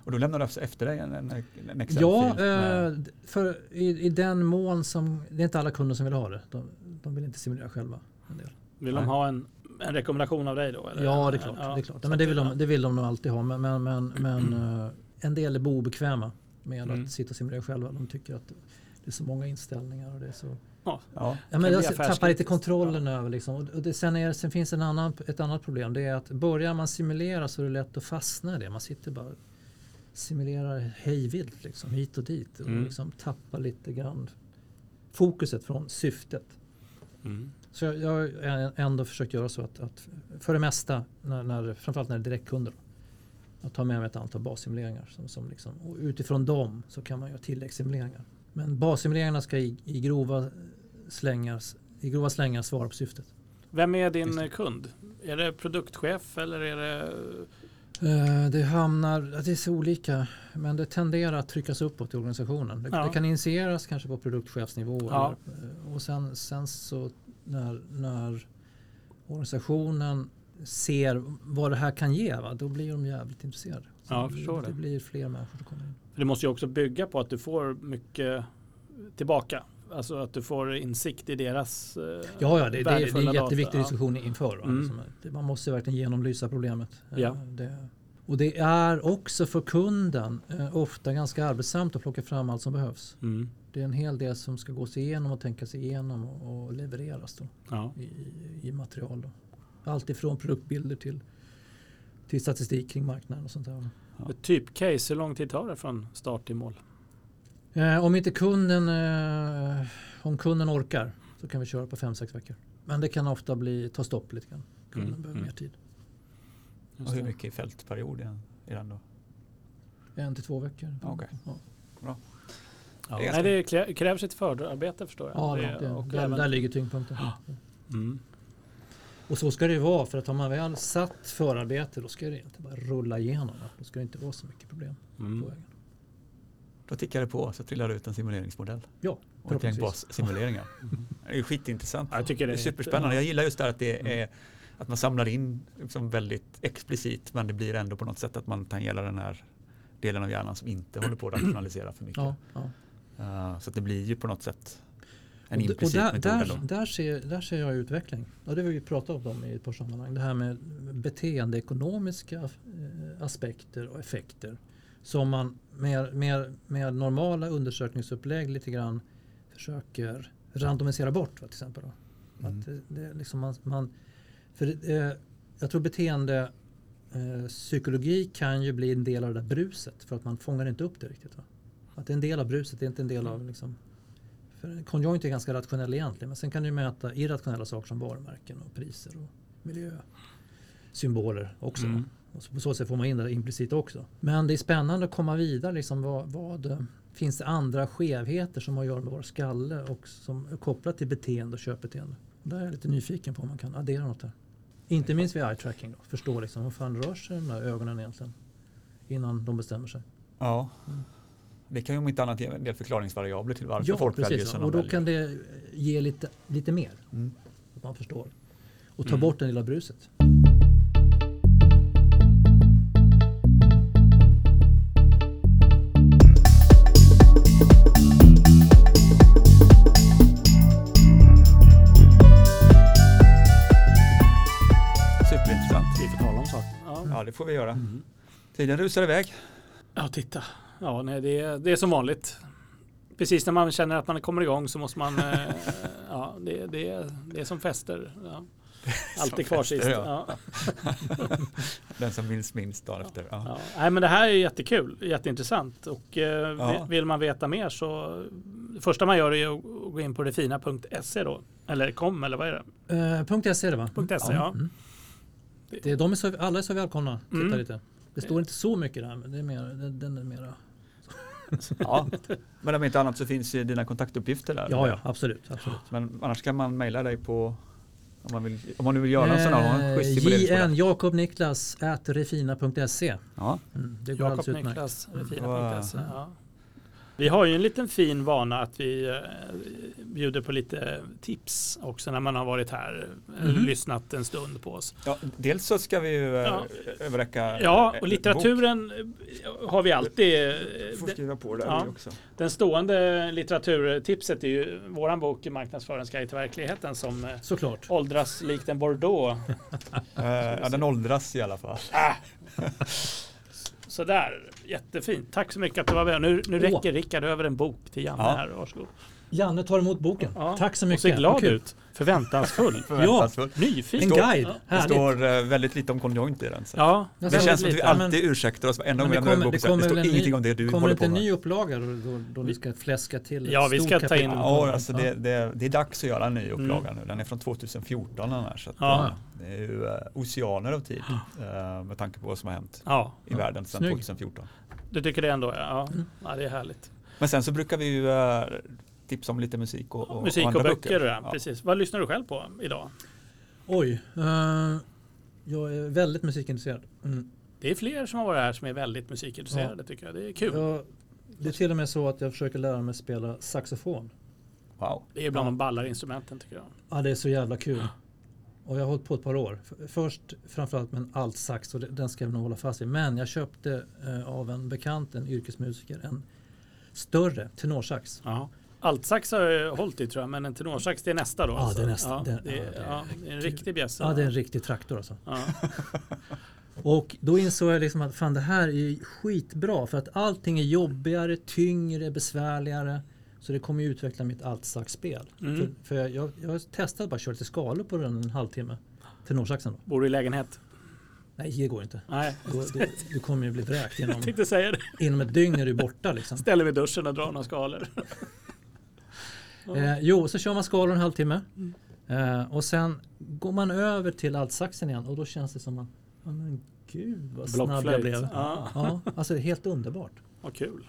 Och då lämnar du efter dig en, en, Excel-fil? Ja, med- eh, för i, i den mån som, det är inte alla kunder som vill ha det. De, de vill inte simulera själva. En del. Vill Nej. de ha en, en rekommendation av dig då? Eller? Ja, det är klart. Ja, det, är klart. Men det, vill de, det vill de nog alltid ha. Men, men, men, men eh, en del är obekväma med Mm. att sitta och simulera själva. De tycker att det är så många inställningar. Och det är så... ja. ja, men jag tappar lite kontrollen över. Liksom. Och det, sen, är, sen finns en annan, ett annat problem. Det är att börjar man simulera så är det lätt att fastna i det. Man sitter bara och simulerar hejvilt liksom, hit och dit. Och Mm. liksom tappar lite grann fokuset från syftet. Mm. Så jag, jag har ändå försökt göra så att, att för det mesta, när, när, framförallt när det är direktkunder, att ta med mig ett antal bassimuleringar. Som, som liksom, och utifrån dem så kan man göra tilläggssimuleringar. Men bassimuleringarna ska i, i, grova slängar, i grova slängar svara på syftet. Vem är din kund? Är det produktchef eller är det... Eh, Det hamnar, det är så olika, men det tenderar att tryckas uppåt i organisationen. Det, Ja. det kan initieras kanske på produktchefsnivå. Ja. Eller, och sen, sen så när, när organisationen ser vad det här kan ge, va, då blir de jävligt intresserade. Så Ja, det, det blir fler människor som kommer in. För det måste ju också bygga på att du får mycket tillbaka. Alltså att du får insikt i deras eh, Ja, ja det, det, är- det är värdefulla en jätteviktig data. Diskussion inför. Mm. Det- Man måste verkligen genomlysa problemet. Eh, Ja. Det, och det är också för kunden eh, ofta ganska arbetsamt att plocka fram allt som behövs. Mm. Det är en hel del som ska gås igenom och tänkas igenom och, och levereras då, Ja. i, i material. Då. Allt ifrån produktbilder till, till statistik kring marknaden och sånt där. Ja. Ett typcase, hur lång tid tar det från start till mål? Eh, om inte kunden, eh, om kunden orkar så kan vi köra på 5-6 veckor. Men det kan ofta bli, ta stopp lite grann. Kunden Mm, behöver mm. mer tid. Och hur mycket i fältperiod är är den då? En till två veckor. Okej. Ja, Ja. Det är Nej, det krävs ett förarbete förstår jag. ja Det- det, och där, även- där ligger tyngdpunkten. Mm. Och så ska det ju vara för att har man väl satt förarbete då ska det inte bara rulla igenom. Då ska det inte vara så mycket problem på Mm. vägen. Då tickar det på så trillar det ut en simuleringsmodell. Ja, Och ett gäng förhoppningsvis. bassimuleringar. Det är skitintressant. Ja, jag tycker det det är superspännande. Jag gillar just det här att det Mm. är att man samlar in liksom väldigt explicit men det blir ändå på något sätt att man tangerar den här delen av hjärnan som inte håller på att rationalisera för mycket. Ja, ja. Uh, så det blir ju på något sätt en Och implicit och där, metod. där, där, ser, där ser jag utveckling. Ja, det har vi pratat om i ett par sammanhang. Det här med beteendeekonomiska eh, aspekter och effekter. Som man med, med, med normala undersökningsupplägg lite grann försöker randomisera bort. Va, till exempel. Mm. Att det, det är liksom man, man, för eh, jag tror beteende eh, psykologi kan ju bli en del av det där bruset för att man fångar inte upp det riktigt. Va? Att det är en del av bruset, det är inte en del av liksom, för konjoint är ganska rationell egentligen men sen kan du mäta irrationella saker som varumärken och priser och miljösymboler också. Mm. Och så på så sätt får man in det implicit också. Men det är spännande att komma vidare. Liksom vad, vad, eh, finns det andra skevheter som har att göra med vår skalle och som är kopplat till beteende och köpbeteende? Där är jag lite nyfiken på om man kan addera något där. Inte minst vid eye tracking. Då. Förstå liksom, hur fan rör sig de där ögonen egentligen? Innan de bestämmer sig. Ja. Det kan ju om inte annat ge en del förklaringsvariabler till varför Ja, folk väljer precis. som de Och då väljer. kan det ge lite, lite mer. Mm. Att man förstår. Och ta Mm. bort den lilla bruset. Göra. Mm. Tiden rusar iväg. ja, titta. Ja, nej, det, är, det är som vanligt. Precis när man känner att man kommer igång så måste man... eh, ja, det, det, är, det är som fester. Ja. Alltid kvar fester, sist. ja. Ja. Den som minns minst dagen efter. Ja. Ja. Nej, men det här är jättekul, jätteintressant. Och eh, Ja. vill- man veta mer så det första man gör är att gå in på refina.se då. Eller kom eller vad är det? Eh, punkt .se är det va? .se, ja. Mm. Det är, de är så, alla är så välkomna. Titta Mm. lite. Det står inte så mycket där, men det är mer, den, den är mera... Ja. Men om inte annat så finns dina kontaktuppgifter där. Ja, ja, absolut. absolut. Men annars kan man mejla dig på om man, vill, om man nu vill göra en sån här. JN Jakob Niklas at refina.se. Ja. Mm, det går Jakob alldeles utmärkt. Niklas, refina.se. Wow. Ja. Vi har ju en liten fin vana att vi eh, bjuder på lite tips också när man har varit här Mhm. lyssnat en stund på oss. Ja, dels så ska vi ju eh, Ja. överräcka Ja, och litteraturen eh, har vi alltid. bok. Får skriva på där Ja. också. Den stående litteraturtipset är ju våran bok Marknadsföringens guide till verkligheten som Såklart. åldras likt en Bordeaux. Ja, den åldras i alla fall. Sådär, jättefint. Tack så mycket att du var med. Nu, nu räcker Rickard över en bok till Janne Ja. här. Varsågod. Janne tar emot boken. Ja. Tack så Och mycket. ser glad ut. Förväntansfull. Förväntansfullt. Nyfiken. En guide. Ja. Det står eh, väldigt lite om konjoint i den. Så. Ja, Det Det känns som att vi alltid ursäktar oss varenda Men gång det vi lämnar kommer, det här, Det kommer står en ingenting ny, om det du kommer håller inte på en med. ny upplaga då, då, då ni ska fläska till Ja, vi ska ta in- Ja, alltså Ja. det, det, det är dags att göra en ny upplaga Mm. nu. Den är från 2014 annars. Så att, Ja. eh, Det är ju eh, oceaner av tid med tanke på vad som har hänt ja, i världen sedan Snygg. 2014. du tycker det ändå? Ja, Mm. ja det är härligt. Men sen så brukar vi ju tipsa om lite musik och, och Musik och, andra böcker. Ja. Ja. Precis. Vad lyssnar du själv på idag? Oj. eh, jag är väldigt musikintresserad. Mm. Det är fler som har varit här som är väldigt musikintresserade tycker jag. Det är kul. Jag, det är till och med så att jag försöker lära mig spela saxofon. Wow. Det är bland Ja. de ballare instrumenten tycker jag. Ja, det är så jävla kul. Och jag har hållit på ett par år. Först framförallt med en altsax och det- den ska jag nog hålla fast vid. Men jag köpte eh, av en bekant, en yrkesmusiker, en större tenorsax. Ja. Altsax har jag hållit i tror jag, men en tenorsax det är nästa då. Ja, alltså. det är nästa. Ja, Det- det, är, ja, det är en riktig bjässe. Ja, det är en riktig traktor alltså. Ja. Och då insåg jag liksom att fan det här är skitbra för att allting är jobbigare, tyngre, besvärligare. Så det kommer ju utveckla mitt altsaxspel. Mm. För, för jag, jag, har testat bara kört lite skalor på den en halvtimme. Tenorsaxen då. Bor du i lägenhet? Nej, det går inte. Nej, Då, då, du kommer ju bli vräkt inom, inom ett dygn är du borta liksom. Ställer vid duschen och drar några skalor. Eh, jo, så kör man skalor en halvtimme. Mm. Eh, och sen går man över till altsaxen igen och då känns det som att, ja men gud vad snabb jag blev. Ja, Ja, alltså det är helt underbart. vad kul.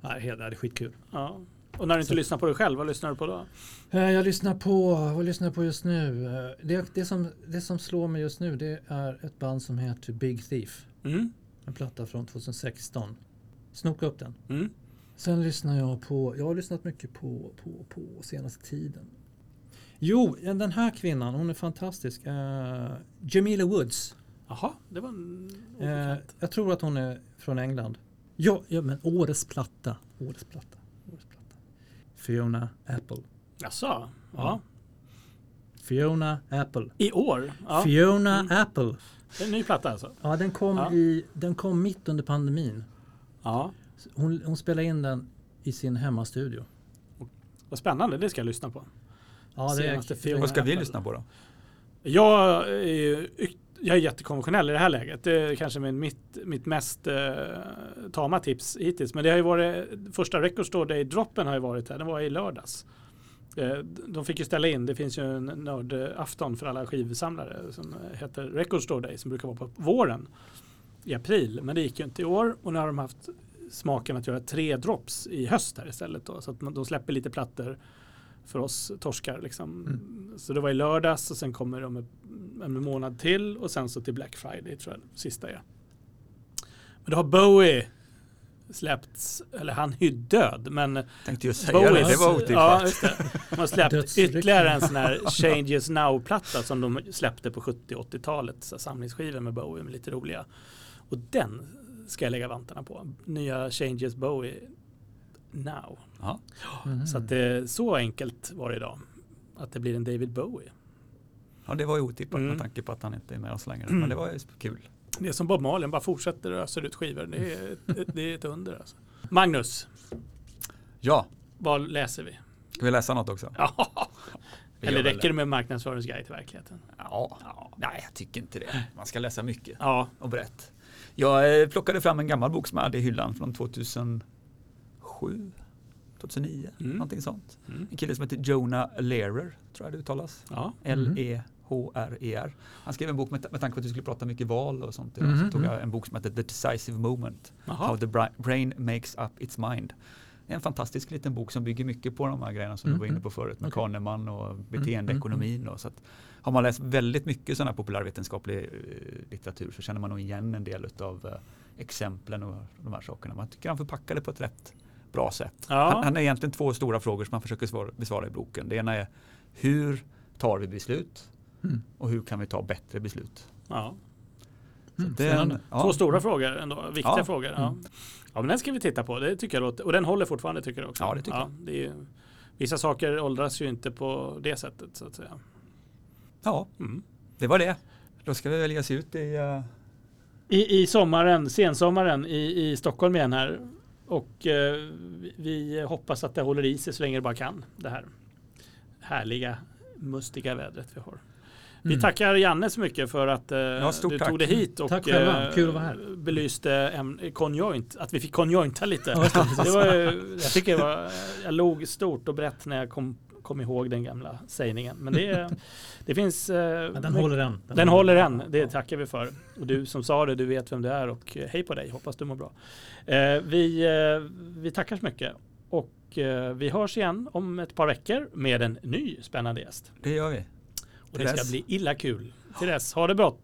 Nej, helt, det är skitkul. Ja. Och när du inte Så- lyssnar på dig själv, vad lyssnar du på då? Eh, Jag lyssnar på, vad lyssnar jag på just nu? Eh, Det, det, som, det som slår mig just nu det är ett band som heter Big Thief. Mm. En platta från 2016. Snoka upp den. Mm. Sen lyssnar jag på, jag har lyssnat mycket på, på, på senaste tiden. Jo, den här kvinnan, hon är fantastisk. Uh, Jamila Woods. Jaha, det var en obekant. jag tror att hon är från England. Ja, ja men årets platta. Årets platta. Årets platta. Fiona Apple. Jaså? Ja. Fiona Apple. I år? Ja. Fiona Mm. Apple. Det är en ny platta alltså? Ja, den kom, Ja. I, den kom mitt under pandemin. Ja. Hon, hon spelade in den i sin hemmastudio. Vad spännande, det ska jag lyssna på. Ja, det Senaste är. Vad ska vi lyssna på då? Jag är, jag är jättekonventionell i det här läget. Det är kanske min, mitt, mitt mest eh, tama tips hittills. Men det har ju varit, första Record Store Day-droppen har ju varit här. Den var i lördags. Eh, De fick ju ställa in, det finns ju en nördafton för alla skivsamlare som heter Record Store Day som brukar vara på våren i april. Men det gick ju inte i år och nu har de haft smaken att göra tre drops i höst här istället. Då, så att man, de släpper lite plattor för oss torskar. Liksom. Mm. Så det var i lördags och sen kommer de en, månad till och sen så till Black Friday tror jag sista är. Men då har Bowie släppts, eller han är ju död, men Tänkte ju säga det, det var Ja, otippat. just det. De har släppt ytterligare en sån här Changes Now-platta som de släppte på 70-80-talet. så här Samlingsskivor med Bowie med lite roliga. Och den ska jag lägga vantarna på. Nya Changes Bowie Now. Ja. Mhm. Så att det, så enkelt var det idag. Att det blir en David Bowie. ja, det var ju otippat Mm. med tanke på att han inte är med oss längre. Mm. Men det var ju kul. Det är som Bob Marley, bara fortsätter och öser ut skivor. Det är, det är ett under alltså. Magnus, Ja, vad läser vi? ska vi läsa något också? Ja. Vi Eller räcker det med marknadsföringsguide till verkligheten? Ja. Nej, jag tycker inte det. Man ska läsa mycket Ja, och brett. Jag eh, plockade fram en gammal bok som jag hade i hyllan från 2007, 2009, Mm. någonting sånt. Mm. En kille som heter Jonah Lehrer, tror jag det uttalas. ja. L-E-H-R-E-R. Han skrev en bok med, med tanke på att vi skulle prata mycket val och sånt. Mhm, Så tog mm. jag en bok som heter The Decisive Moment. Jaha. How the bra- brain makes up its mind. En fantastisk liten bok som bygger mycket på de här grejerna som Mm, du var inne mm. på förut med Okej. Kahneman och beteendeekonomin. mm, Och så att har man läst väldigt mycket sån här populärvetenskaplig eh, litteratur så känner man nog igen en del av eh, exemplen och de här sakerna. Man tycker han förpackar det på ett rätt bra sätt. Ja. Han, han har egentligen två stora frågor som han försöker svara, besvara i boken. Det ena är hur tar vi beslut Mm. och hur kan vi ta bättre beslut? ja. Mm, Det är spännande. en- ja. Två stora frågor ändå, viktiga Ja. frågor. Ja. Mm. Ja, men den ska vi titta på. Det tycker jag låter, och den håller fortfarande tycker jag också. Ja, det tycker jag. det är, ju- vissa saker åldras ju inte på det sättet så att säga. Ja, Mm. det var det. Då ska vi väl ge oss ut i eh, I, I sommaren, sensommaren i, i Stockholm igen här. Och eh, vi- vi hoppas att det håller i sig så länge det bara kan. Det här härliga, mustiga vädret vi har. Vi Mm. tackar Janne så mycket för att eh, stort du tack. tog dig hit och Tack eh, Kul att vara här. belyste äm- konjoint, att vi fick konjointa lite. Ja, det, var, jag tycker det var, jag log stort och brett när jag kom, kom ihåg den gamla sägningen. Men det, det finns... eh, Men den håller än. den håller än, det tackar vi för. Och du som sa det, du vet vem du är och eh, hej på dig, hoppas du mår bra. Eh, vi, eh, vi tackar så mycket och eh, vi hörs igen om ett par veckor med en ny spännande gäst. Det gör vi. Och det ska bli illa kul. Till dess, ha det bra.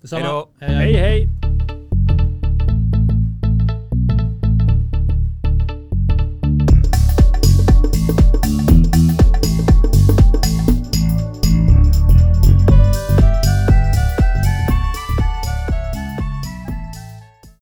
Detsamma. Hej hej!